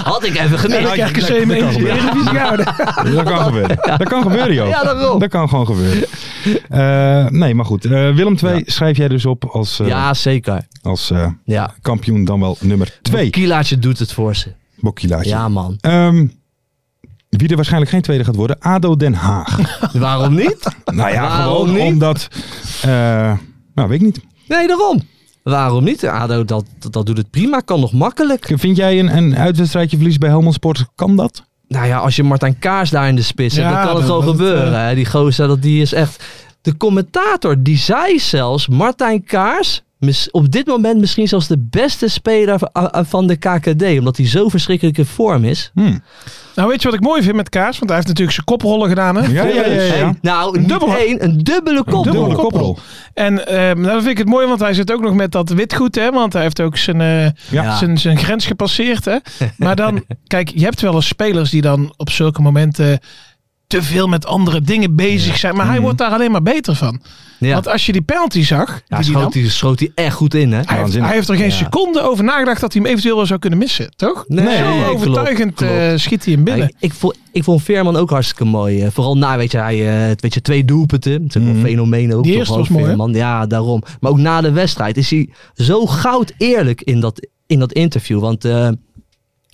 Had ik even gemist. De Eredivisie gehouden. Dat kan gebeuren. Dat kan gebeuren, joh. Ja, daarom. Dat kan gewoon gebeuren. Eh, nee, maar goed. Willem 2 schrijf jij dus op als, Ja, zeker. als Ja. kampioen dan wel nummer 2. Kilaatje doet het voor ze. Bokkilaatje. Ja, man. Ehm, wie er waarschijnlijk geen tweede gaat worden, ADO Den Haag. Waarom niet? nou ja, Waarom gewoon niet? omdat... eh, nou, weet ik niet. Nee, daarom. Waarom niet? ADO, dat, dat, dat doet het prima. Kan nog makkelijk. Vind jij een, een uitwedstrijdje verlies bij Helmond Sport, kan dat? Nou ja, als je Martijn Kaars daar in de spits hebt, Ja, dan kan het dat- gewoon dat- gebeuren. hè. Die gozer, dat, die is echt... De commentator, die zei zelfs... Martijn Kaars, op dit moment misschien zelfs de beste speler van- de KKD. Omdat hij zo verschrikkelijk in vorm is. Hm. Nou, weet je wat ik mooi vind met Kaas? Want hij heeft natuurlijk zijn koprollen gedaan. Hè? Ja, ja, ja. ja, ja. Hey, nou, Een dubbele- één, een dubbele koppel. dubbele koprol. En nou, dat vind ik het mooi, want hij zit ook nog met dat witgoed. Hè? Want hij heeft ook zijn, eh, Ja. zijn, zijn grens gepasseerd. Hè? Maar dan, kijk, je hebt wel eens spelers die dan op zulke momenten te veel met andere dingen bezig zijn. Maar hij Mhm. wordt daar alleen maar beter van. Ja, Want als je die penalty zag, die ja die schoot, nam, hij, schoot hij echt goed in, hè? hij, heeft, hij heeft er geen Ja. seconde over nagedacht dat hij hem eventueel wel zou kunnen missen. Toch? Nee, Zo overtuigend klopt. eh, schiet hij hem binnen. Ja, ik, ik, vond, ik vond Veerman ook hartstikke mooi. eh, vooral na, weet je, hij, eh, weet je twee doelpunten. Is een fenomeen ook. Die toch eerste was mooi? Veerman. Ja, daarom. Maar ook na de wedstrijd is hij zo goud eerlijk in dat, in dat interview. Want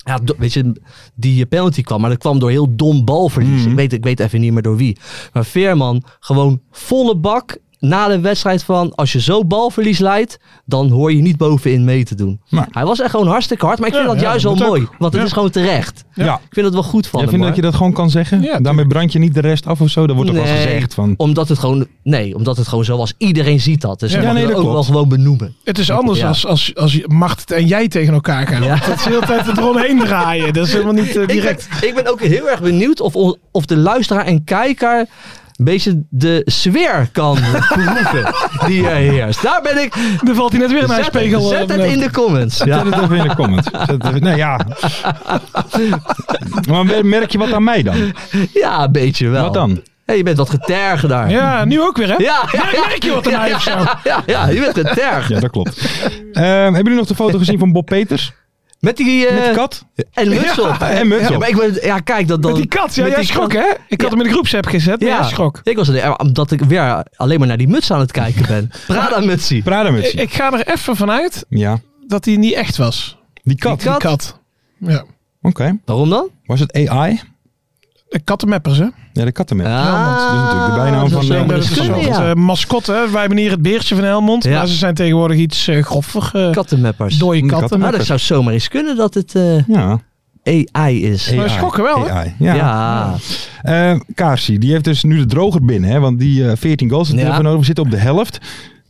ja, weet je, die penalty kwam, maar dat kwam door heel dom balverlies. Mhm. Ik, weet, ik weet even niet meer door wie. Maar Veerman, gewoon volle bak na de wedstrijd van... als je zo balverlies leidt, dan hoor je niet bovenin mee te doen. Maar- Hij was echt gewoon hartstikke hard, maar ik vind Ja, dat ja, juist dat wel mooi. ook. Want het Ja. is gewoon terecht. Ja. Ik vind het wel goed van Jij hem, vindt dat je dat gewoon kan zeggen? Ja, Daarmee brand je niet de rest af of zo? Dat wordt toch wel Nee. gezegd van... Omdat het gewoon, nee, omdat het gewoon zo was. Iedereen ziet dat. Dus Ja, ja, nee, nee, dat ook klopt. wel gewoon benoemen. Het is anders Ja. als, als, als je- Mart en jij tegen elkaar gaan. Ja. Dat is de hele tijd het eromheen draaien. Dat is helemaal niet eh, Ik ben, direct. ik ben ook heel erg benieuwd of, of de luisteraar en kijker een beetje de sfeer kan proeven die er heerst. Daar ben ik. Dan valt hij net weer naar een Zet, spiegel. eh, zet het in de comments. Ja. Zet het even in de comments. Het nee, ja. maar merk je wat aan mij dan? ja, een beetje wel. Wat dan? Hey, je bent wat getergd daar. Ja, nu ook weer hè? ja, ja, ja. Merk je wat aan mij of zo? Ja, ja, je bent getergd. Ja, dat klopt. Ehm, hebben jullie nog de foto gezien van Bob Peters? Met die... eh, Met die kat? En muts op. en muts Ja, op. maar ik ben, ja, kijk, dat dan... Met die kat, ja, met jij die schrok kat- hè? Ik had hem in de groepsapp gezet, maar Ja, jij schrok. ik was er, omdat ik weer alleen maar naar die muts aan het kijken ben. Prada-mutsie. Prada-muts. Ik, ik ga er even vanuit Ja. dat hij niet echt was. Die kat. Die kat? Die kat. Ja. Oké. Waarom dan? Was het AI? De kattenmeppers hè? Ja, de kattenmep. Ah, Helmond. Dat is natuurlijk de bijnaam van... eh, ja. eh, mascotte. hè. Wij hebben hier het beertje van Helmond. Ja. Maar ze zijn tegenwoordig iets eh groffer. eh Kattenmeppers. dode De katten. Nou, dat zou zomaar eens kunnen dat het eh, Ja. AI is. Maar schokken wel, hè? AI. Ja. Ja. Eh, Kaarsie, die heeft dus nu de droger binnen. Hè, want die eh 14 goals heeft hij Ja. nodig. We zitten op de helft.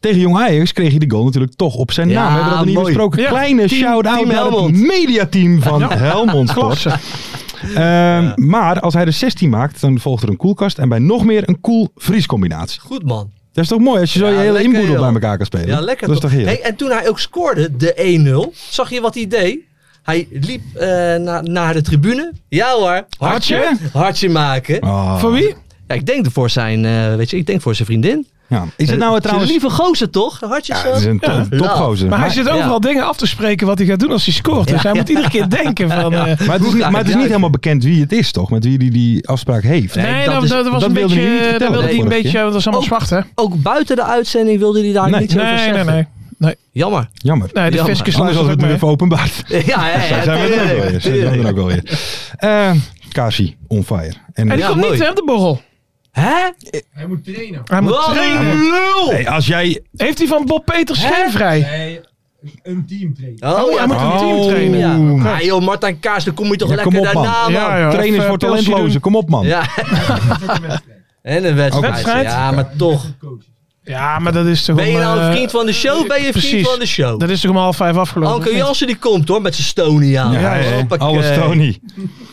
Tegen Jong Ajax kreeg hij de goal natuurlijk toch op zijn Ja, naam. We hebben dat nog niet besproken. Ja. Kleine shout-out naar Helmond. het mediateam van Helmond Sport. Ehm, Maar als hij er 16 maakt, dan volgt er een koelkast. En bij nog meer een koel vriescombinatie. Goed man. Dat is toch mooi als je zo Ja, je hele lekker, inboedel bij elkaar kan spelen. Ja, lekker Dat is toch heerlijk. Hey, en toen hij ook scoorde, de 1-0, zag je wat hij deed? Hij liep eh, na- naar de tribune. Ja hoor, hartje, Hartje? maken. Ah. Voor wie? Ja, ik denk voor zijn, eh, weet je, ik denk voor zijn vriendin. Ja. Is het nou Eh, trouwens... Een lieve gozer toch? Hartjes Ja, het is een to- Ja. topgozer. Maar hij Maar- zit overal dingen af te spreken wat hij gaat doen als hij scoort. Dus Ja, hij moet iedere keer denken van... eh, Maar het is, niet, maar het is niet helemaal bekend wie het is, toch? Met wie die die afspraak heeft. Nee, Nee, dat dat, is- dat was dat een wilde hij beetje... niet Dat vertellen wilde hij een beetje... Dat is allemaal zwart, hè? Ook buiten de uitzending wilde hij daar Nee. niets over Nee, nee, zeggen. nee. Jammer. Jammer. Nee, de Ja, fiscus Anders hadden we het nu even mee. openbaard. Ja, ja, ja. Zijn we er ook wel weer. Zijn we er ook wel weer. Eh Kasi, on fire. En, En die Ja, komt mooi. niet, hè, de borrel. Hè? Hij moet Wat een trainen. lul! Hey, als jij... Heeft hij van Bob Peters Hè? geen vrij? Oh, Oh, hij moet een team Oh. trainen. Ja. Oeh. Ah, joh, Martijn Kaars, dan kom je toch Ja, lekker kom op, man. daarna, man. Ja, ja. Trainers even voor pilsje talentlozen. Kom op, man. Ja. en een wedstrijd. Wedstrijd? Ja, maar toch. Ja, maar dat is toch Ben je om, nou een eh, vriend van de show? Ben je een vriend precies. van de show? Dat is toch om half vijf afgelopen? Anke? Jansen die komt hoor, met zijn Stony aan. Ja, Ja, hè. Hoppakee. alles Tony.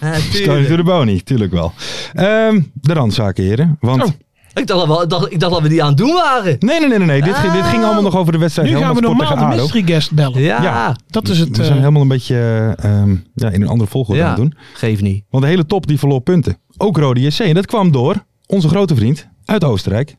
Ja, Stony tuurlijk. to the bony, tuurlijk wel. Ehm, de randzaken, heren. Want... Oh. Ik dacht, dat we, dacht, ik dacht dat we die aan het doen waren. Nee, nee, nee, nee. nee. Dit, ging- dit ging Oh. allemaal nog over de wedstrijd Nu gaan we Helmond Sport normaal de tegen ADO. mystery guest bellen. Ja, Ja. Dat is het. We zijn eh, helemaal een beetje ehm, ja, in een andere volgorde Ja. aan het doen. geef niet. Want de hele top die verloor punten. Ook Rode JC. En dat kwam door onze grote vriend uit Oostenrijk.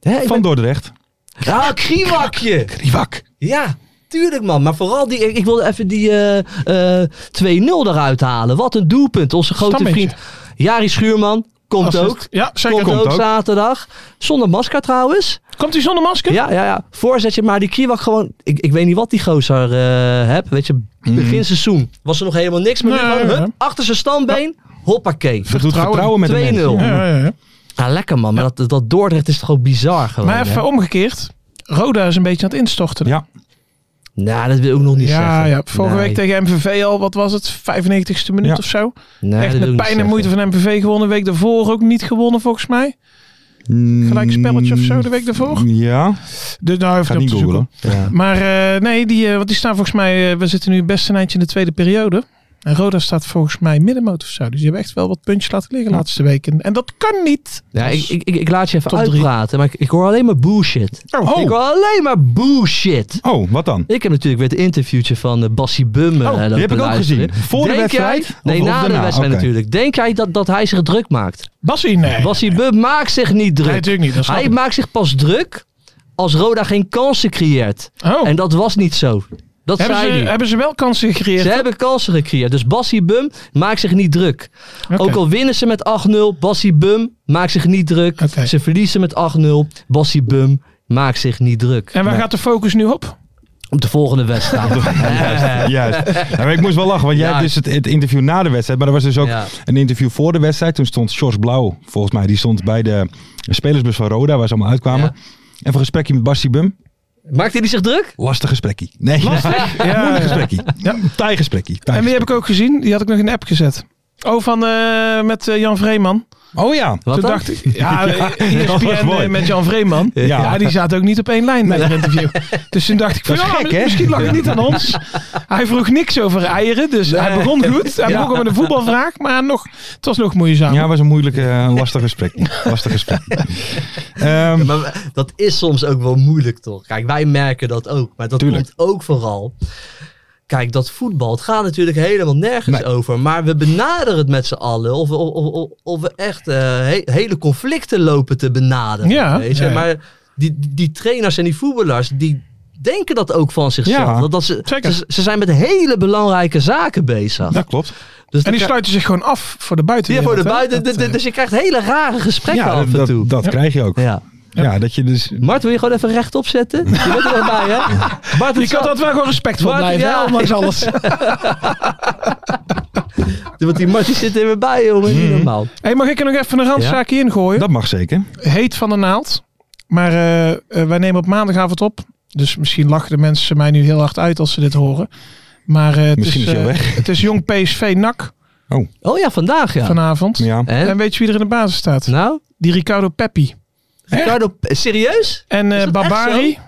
Hè, ik Van ben- Dordrecht. Ja, kriewakje. Rivak. Ja, tuurlijk man. Maar vooral die, ik, wilde even die eh, eh, 2-0 eruit halen. Wat een doelpunt. Onze grote vriend Jari Schuurman komt assist. ook. Ja, zeker. Komt, Komt, ook, ook. zaterdag. Zonder masker trouwens. Komt hij zonder masker? Ja, ja, ja. Voorzetje, maar die Kriewak gewoon... Ik, ik weet niet wat die gozer eh heb. Weet je, begin seizoen was er nog helemaal niks. Maar nu gewoon, achter zijn standbeen. Hoppakee. Dat doet vertrouwen met de 2-0. Ja. Ja, lekker man. Maar dat, dat Dordrecht is toch ook bizar gewoon. Maar even hè? omgekeerd. Roda is een beetje aan het instorten. Ja. Nou, dat wil ik nog niet ja, zeggen. ja. Vorige Nee. week tegen MVV al, wat was het? 95ste minuut Ja. of zo. Nee, Echt met pijn en moeite van MVV gewonnen. Week daarvoor ook niet gewonnen volgens mij. Gelijk spelletje of zo de week daarvoor. Ja, Dus nou even ga op niet te zoeken. googlen. Ja. Maar eh, nee, die, eh, want die staan volgens mij, eh, we zitten nu best een eindje in de tweede periode. En Roda staat volgens mij middenmoot of zo. Dus die hebben echt wel wat puntjes laten liggen de laatste weken. En dat kan niet. Ja, ik, ik, ik, ik laat je even Top drie. uitpraten, maar ik, ik hoor alleen maar bullshit. Oh, Ik hoor alleen maar bullshit. Oh, wat dan? Ik heb natuurlijk weer het interviewtje van uh, Bassie Bum. eh, Oh, die lopen heb ik ook luisteren. gezien. Voor de Denk wedstrijd? Jij, Of- nee, of na de daarna? wedstrijd Oké. natuurlijk. Denk jij dat, dat hij zich druk maakt? Bassie, nee. Bassie Bum maakt zich niet druk. Nee, natuurlijk niet. Dat snap hij ik. maakt zich pas druk als Roda geen kansen creëert. Oh. En dat was niet zo. Dat hebben, zei ze, hij. hebben ze wel kansen gecreëerd? Ze hebben kansen gecreëerd. Dus Bassie Bum maakt zich niet druk. Ook al winnen ze met 8-0, Bassie Bum maakt zich niet druk. Ze verliezen met 8-0, Bassie Bum maakt zich niet druk. En waar gaat de focus nu op? Op de volgende wedstrijd. Juist. Ja, maar ik moest wel lachen, want jij Ja. hebt dus het, het interview na de wedstrijd. Maar er was dus ook Ja. een interview voor de wedstrijd. Toen stond Sjors Blauw, volgens mij, die stond bij de spelersbus van Roda, waar ze allemaal uitkwamen. Ja. Even een gesprekje met Bassie Bum. Maakt hij zich druk? Lastig gesprekkie. Nee, Lastig? Ja. moeilijk gesprekkie. Ja. Taai gesprekkie. En die heb ik ook gezien. Die had ik nog in de app gezet. Oh, van eh, met eh, Jan Vreeman. Oh ja. Wat Toen dan? dacht ik, ja, was ESPN mooi. eh, met Jan Vreeman. Ja. Ja. die zaten ook niet op één lijn met het interview. Dus toen dacht ik van, ja, gek, hè? misschien lag het niet aan ons. Hij vroeg niks over eieren, dus hij begon goed. Hij begon met een voetbalvraag, maar nog, het was nog moeizaam. Ja, was een moeilijke, een lastig gesprek. Lastig gesprek. Ehm, Maar dat is soms ook wel moeilijk, toch? Kijk, wij merken dat ook. Maar dat Tuurlijk. komt ook vooral. Kijk, dat voetbal, het gaat natuurlijk helemaal nergens Nee. over. Maar we benaderen het met z'n allen. Of, we- of, of, of we echt eh, he- hele conflicten lopen te benaderen. Ja, weet je? ja, ja. Maar die, die, trainers en die voetballers, die denken dat ook van zichzelf. Ja, dat, dat ze, ze, ze zijn met hele belangrijke zaken bezig. dat klopt. Dus En die sluiten zich gewoon af voor de ja, buitenwereld. voor de buiten. Dat, eh, dus je krijgt hele rare gesprekken Ja, af en dat, toe. dat krijg je ook. Ja. Ja, dat je dus... Mart, wil je gewoon even rechtop zetten? Je bent er nog bij, hè? Mart, Je kan dat wel gewoon respectvol Maar- blijven, ja. hè, ondanks alles. Want die Mart die zit er weer bij, jongen. Niet normaal. Hey, mag ik er nog even een randzaakje ingooien? Dat mag zeker. Heet van de naald. Maar eh, eh, wij nemen op maandagavond op. Dus misschien lachen de mensen mij nu heel hard uit als ze dit horen. Maar eh, het, Misschien is, is hij al weg. het is jong PSV NAC Oh ja, vandaag ja. vanavond. Ja. En? En weet je wie er in de basis staat? Nou, Die Ricardo Peppi. Ricardo, serieus? En eh Barbari.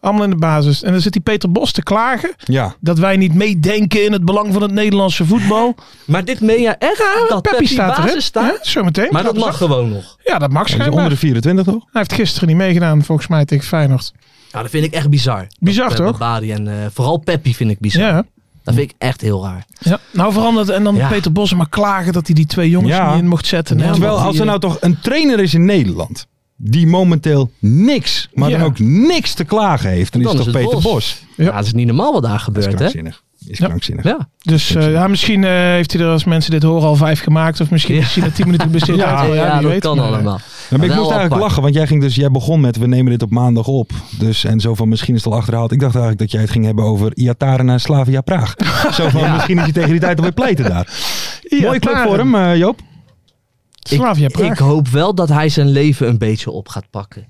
Allemaal in de basis. En dan zit die Peter Bos te klagen. Ja. Dat wij niet meedenken in het belang van het Nederlandse voetbal. Maar dit meen je echt? dat Peppi staat er. hè? basis staat? Ja, zometeen. Maar dat mag gewoon nog. Ja, dat mag Hij is schijnbaar. onder de 24 toch? Hij heeft gisteren niet meegedaan volgens mij tegen Feyenoord. Ja, dat vind ik echt bizar. Bizar, Dat, eh, toch? Barbari en eh, vooral Peppi vind ik bizar. Ja. Dat vind ik echt heel raar. ja. Nou veranderd en dan Ja. Peter Bos maar klagen dat hij die twee jongens Ja. niet in mocht zetten. Ja, En Terwijl als er nou toch een trainer is in Nederland die momenteel niks, maar dan Ja. ook niks te klagen heeft, dan is Dan het is toch het Peter Bos. Bos. Ja. Ja. dat is niet normaal wat daar Dat is gebeurt, hè? krankzinnig. Is Ja. krankzinnig. Ja. Dus eh, ja, misschien eh, heeft hij er als mensen dit horen al vijf gemaakt. Of misschien Ja. is hij na tien minuten Ja, uit. Ja, wie dat weet. kan Maar, eh, allemaal. Maar ik moest eigenlijk apart. lachen, want jij ging dus, jij begon met we nemen dit op maandag op. Dus en zo van misschien is het al achterhaald. Ik dacht eigenlijk dat jij het ging hebben over Iataren en Slavia Praag. Zo van misschien is je tegen die tijd alweer pleiten daar. Mooie club voor hem, eh, Joop. Slavia Ik, Praag. ik hoop wel dat hij zijn leven een beetje op gaat pakken.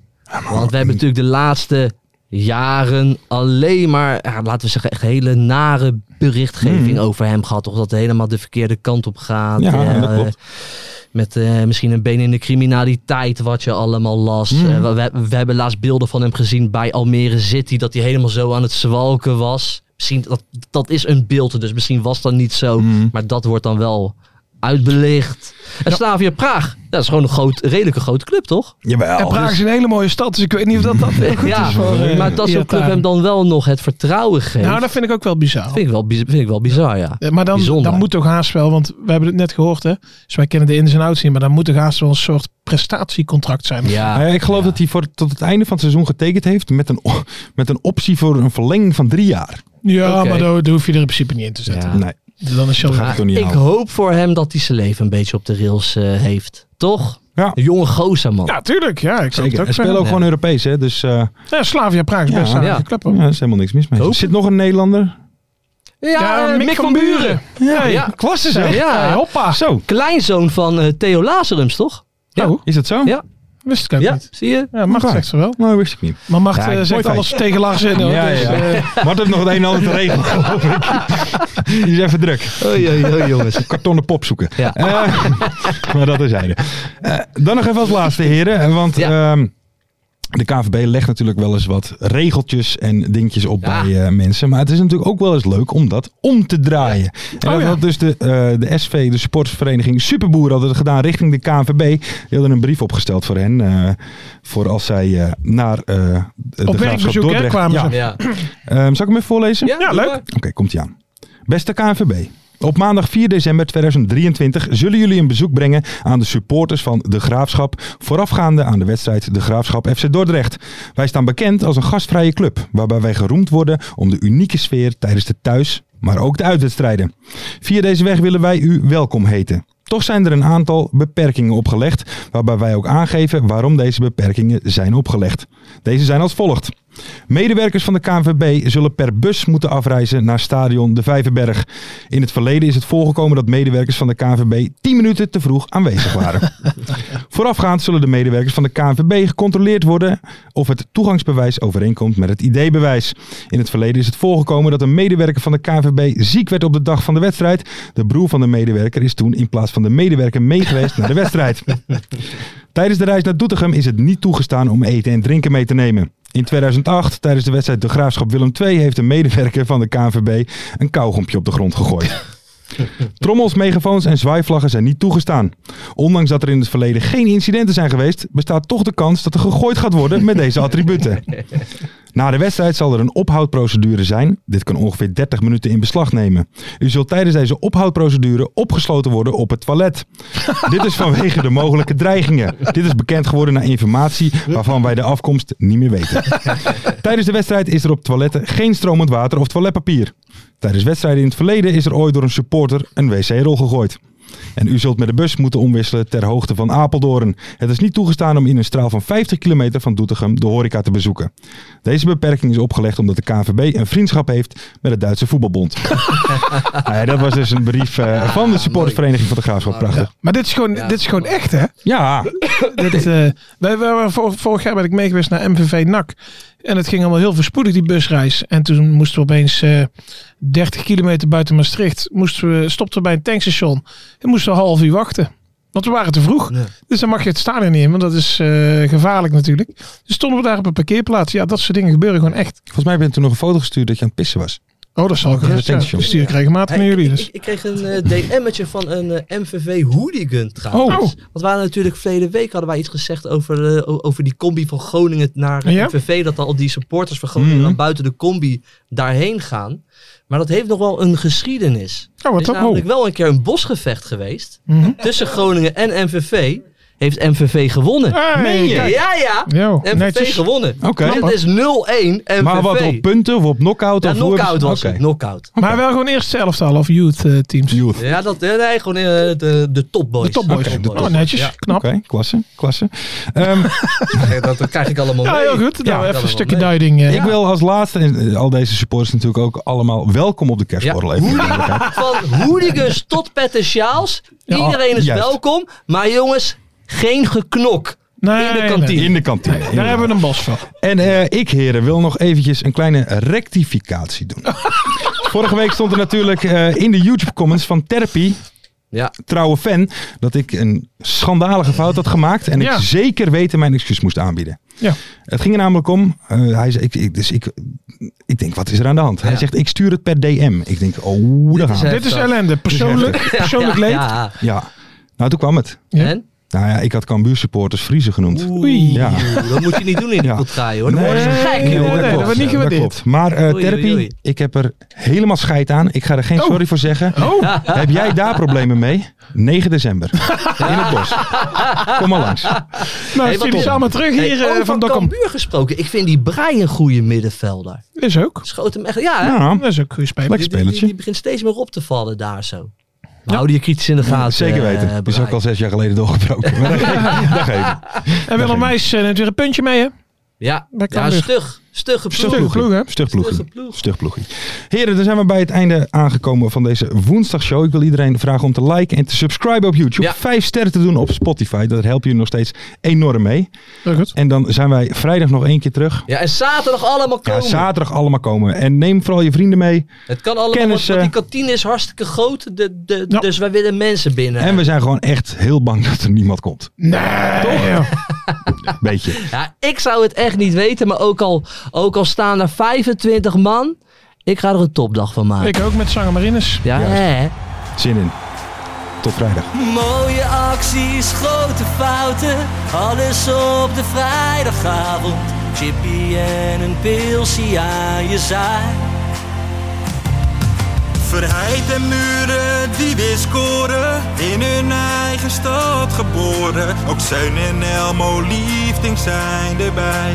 Want we hebben natuurlijk de laatste jaren alleen maar, ja, laten we zeggen, echt hele nare berichtgeving Mm. over hem gehad. Toch dat het helemaal de verkeerde kant op gaat. Ja, Eh, dat klopt. Met eh, misschien een been in de criminaliteit, wat je allemaal las. Mm. Eh, we, we- we hebben laatst beelden van hem gezien bij Almere City, dat hij helemaal zo aan het zwalken was. Misschien, dat, dat is een beeld, dus misschien was dat niet zo. Mm. Maar dat wordt dan wel uitbelicht. En Slavia Praag, dat is gewoon een groot, redelijke grote club, toch? Jawel. En Praag is een hele mooie stad, dus ik weet niet of dat, dat heel goed ja, is voor eh, maar dat zo'n club hem dan wel nog het vertrouwen geeft. Nou, dat vind ik ook wel bizar. vind, ik wel, vind ik wel bizar, ja. Maar dan, Bijzonder. dan moet toch haast wel, want we hebben het net gehoord, hè? Dus wij kennen de ins en outs niet, maar dan moet toch haast wel een soort prestatiecontract zijn. Ja, ja, ik geloof dat hij voor, tot het einde van het seizoen getekend heeft met een, met een optie voor een verlenging van drie jaar. Ja, maar daar, daar hoef je er in principe niet in te zetten. Ja. Nee, Dan is ik toch niet ik houden. hoop voor hem dat hij zijn leven een beetje op de rails eh, heeft. Toch? Ja. Een jonge gozer, man. Ja, tuurlijk. Ja, ik Zeker. ook. Hij speelt ook Ja. gewoon Europees, hè? Dus eh, Ja, Slavia Praag is Ja. best Ja. club. hoor. ja, er is helemaal niks mis mee. Er zit nog een Nederlander. Ja, eh, Mick, van Buren. Ja, Ja. Klasse zeg. Ja. Hoppa. Zo, Kleinzoon van Theo Lazarums, toch? Ja. Oh, is dat zo? Ja. Wist ik ook Ja, niet. zie je? Ja, Oké. zegt ze wel. Nou, wist ik niet. Maar Mart Ja, eh, zegt feit. alles tegen Lars in. hoor. Ja, Dus, ja. eh, Mart heeft nog het een en ander te regelen, geloof ik. Die is even druk. Oei, oei, oei, jongens. Kartonnen pop zoeken. Ja. Eh, maar dat is zijde. Eh, dan nog even als laatste, heren. Want Ja. De KVB legt natuurlijk wel eens wat regeltjes en dingetjes op Ja. bij eh, mensen. Maar het is natuurlijk ook wel eens leuk om dat om te draaien. En Oh, dat ja. had dus de, eh, de SV, de sportvereniging Superboer, hadden het gedaan richting de KNVB. Die hadden een brief opgesteld voor hen. eh, voor als zij eh, naar eh de werkbezoek, hè, Dordrecht... kwamen ja. ze. Ehm, zal ik hem even voorlezen? Ja, leuk. Oké, komt ie aan. Beste KNVB. Op maandag 4 december 2023 zullen jullie een bezoek brengen aan de supporters van De Graafschap, voorafgaande aan de wedstrijd De Graafschap FC Dordrecht. Wij staan bekend als een gastvrije club, waarbij wij geroemd worden om de unieke sfeer tijdens de thuis, maar ook de uitwedstrijden. Via deze weg willen wij u welkom heten. Toch zijn er een aantal beperkingen opgelegd, waarbij wij ook aangeven waarom deze beperkingen zijn opgelegd. Deze zijn als volgt. Medewerkers van de KNVB zullen per bus moeten afreizen naar stadion De Vijverberg. In het verleden is het voorgekomen dat medewerkers van de KNVB 10 minuten te vroeg aanwezig waren. Voorafgaand zullen de medewerkers van de KNVB gecontroleerd worden of het toegangsbewijs overeenkomt met het ID-bewijs. In het verleden is het voorgekomen dat een medewerker van de KNVB ziek werd op de dag van de wedstrijd. De broer van de medewerker is toen in plaats van de medewerker meegeweest naar de wedstrijd. Tijdens de reis naar Doetinchem is het niet toegestaan om eten en drinken mee te nemen. In 2008, tijdens de wedstrijd De Graafschap Willem II, heeft een medewerker van de KNVB een kauwgompje op de grond gegooid. Trommels, megafoons en zwaaivlaggen zijn niet toegestaan. Ondanks dat er in het verleden geen incidenten zijn geweest, bestaat toch de kans dat er gegooid gaat worden met deze attributen. Na de wedstrijd zal er een ophoudprocedure zijn. Dit kan ongeveer 30 minuten in beslag nemen. U zult tijdens deze ophoudprocedure opgesloten worden op het toilet. Dit is vanwege de mogelijke dreigingen. Dit is bekend geworden na informatie waarvan wij de afkomst niet meer weten. Tijdens de wedstrijd is er op toiletten geen stromend water of toiletpapier. Tijdens wedstrijden in het verleden is er ooit door een supporter een wc-rol gegooid. En u zult met de bus moeten omwisselen ter hoogte van Apeldoorn. Het is niet toegestaan om in een straal van 50 kilometer van Doetinchem de horeca te bezoeken. Deze beperking is opgelegd omdat de KNVB een vriendschap heeft met het Duitse voetbalbond. Dat was dus een brief eh, van de supportersvereniging van de Graafschap. Prachtig. Maar dit is gewoon, dit is gewoon echt, hè? Ja, Dit, eh, wij, vorig jaar ben ik mee geweest naar MVV NAC. En het ging allemaal heel verspoedig, die busreis. En toen moesten we opeens eh 30 kilometer buiten Maastricht. Moesten we, stopten we bij een tankstation. En moesten we een half uur wachten. Want we waren te vroeg. Dus dan mag je het stadion niet in, want dat is eh, gevaarlijk natuurlijk. Dus stonden we daar op een parkeerplaats. Ja, dat soort dingen gebeuren gewoon echt. volgens mij ben je toen nog een foto gestuurd dat je aan het pissen was. Oh, dat zal gerust zijn. tankstation. Ik stuur ik regelmatig naar Hey, jullie. ik, Dus. ik, ik kreeg een eh, DM'tje van een eh, MVV hooligan trouwens. Oh. Want we waren natuurlijk verleden week hadden wij iets gezegd over, eh, over die combi van Groningen naar Ja? MVV. Dat al die supporters van Groningen Mhm. dan buiten de combi daarheen gaan. Maar dat heeft nog wel een geschiedenis. Oh, Er wat is dan? namelijk wel een keer een bosgevecht geweest Mhm. tussen Groningen en MVV. Heeft MVV gewonnen. Hey, Meen je? kijk. Ja, ja. MVV netjes. gewonnen. Oké. Dus het is 0-1 MVV. Maar wat op punten of op knockout? Ja, of knockout was het. Knockout. Maar wel gewoon eerste elftal of youth eh, teams. Youth. Ja, dat, eh, nee, gewoon eh, de, de topboys. De topboys. De. Oh, netjes. Ja. Knap. Oké, klasse, klasse. Ehm, dat, dat krijg ik allemaal Ja, heel goed. Nou, Ja, even een stukje mee. duiding. Ik wil als laatste, en al deze supporters natuurlijk ook allemaal welkom op de kerstborrel. Even. Van hooligans tot pette sjaals. Iedereen is welkom. Maar jongens, geen geknok Nee, in de nee. kantine. In de kantine. Daar hebben we een bos van. En eh, ik, heren, wil nog eventjes een kleine rectificatie doen. Vorige week stond er natuurlijk eh, in de YouTube-comments van Therapy, Ja. trouwe fan, dat ik een schandalige fout had gemaakt. En Ja. ik zeker weten mijn excuus moest aanbieden. Ja. Het ging er namelijk om, eh, hij zei, ik, ik, dus ik, ik denk, wat is er aan de hand? Hij Ja. zegt, ik stuur het per DM. Ik denk, oh, daar gaan we. Dit is ellende. Persoonlijk, persoonlijk leed. Ja. Ja, nou toen kwam het. Ja. En? Nou ja, ik had Cambuur supporters Friese genoemd. Oei. Ja. Dat moet je niet doen in de Ja. hoor. Dan je Nee, gek nee, dat klopt. niet klopt. Maar eh Oei, therapie, ik heb er helemaal scheid aan. Ik ga er geen Oh. sorry voor zeggen. Oh, Heb jij daar problemen mee? 9 december. In het bos. Kom maar langs. nou, die top. samen terug Hey, hier eh, over van Dokkum. Cambuur gesproken. Ik vind die Brein een goede middenvelder. Is ook. Schoot hem echt. Ja, hè? Ja, Dat is ook een goede speler. Lekker Die, die, die, spelertje. die begint steeds meer op te vallen daar zo. We houden je kritisch in de gaten. Zeker weten. eh, Die is ook al zes jaar geleden doorgebroken. Maar dat geeft- dat geeft. En Willem Wijs eh, neemt weer een puntje mee, hè? Ja, Bij ja Cambuur. stug. Stugge ploeg. Stugge ploeg, hè? Stug ploeg. Heren, dan zijn we bij het einde aangekomen van deze woensdagshow. Ik wil iedereen vragen om te liken en te subscriben op YouTube. Ja. Vijf sterren te doen op Spotify. Dat helpt jullie nog steeds enorm mee. En dan zijn wij vrijdag nog één keer terug. Ja, en zaterdag allemaal Ja, komen. zaterdag allemaal komen. En neem vooral je vrienden mee. Het kan allemaal, Kennis, want, want die kantine is hartstikke groot. De, de, Ja. Dus wij willen mensen binnen. En we zijn gewoon echt heel bang dat er niemand komt. Nee. joh. Beetje. Ja, ik zou het echt niet weten, maar ook al, ook al staan er 25 man, ik ga er een topdag van maken. Ik ook met Zanger Marines. ja, hè? Zin in. Tot vrijdag. Mooie acties, grote fouten, alles op de vrijdagavond. Chippy en een pilsie aan je zaai. Verheid en muren die weer scoren, in hun eigen stad geboren. Ook Zeun en Elmo liefding zijn erbij.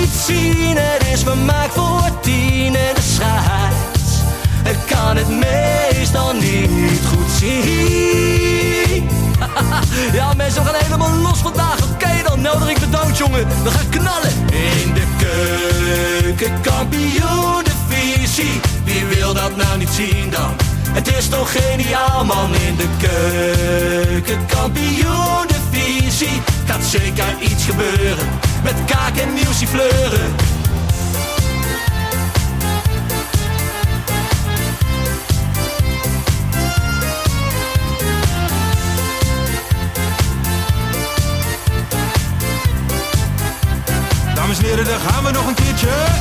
niet zien? Het is vermaakt voor tien en de scheids. Ik kan het meestal niet goed zien. ja, mensen, we gaan helemaal los vandaag. Oké, dan nodig ik bedankt, jongen. We gaan knallen. In de keuken, kampioenenvisie. Wie wil dat nou niet zien dan? Het is toch geniaal, man. In de keuken, kampioenenvisie. Gaat zeker iets gebeuren. Met kaak en nieuwsie fleuren. Dames en heren, daar gaan we nog een keertje.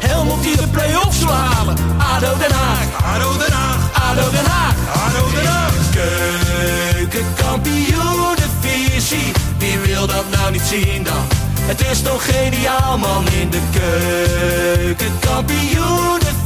Helmond die de play-offs wil halen. ADO Den Haag, Haro Den Haag, ADO Den Haag. Haro Den Haag. Keukenkampioenenvisie, wie wil dat nou niet zien dan? Het is toch geniaal man in de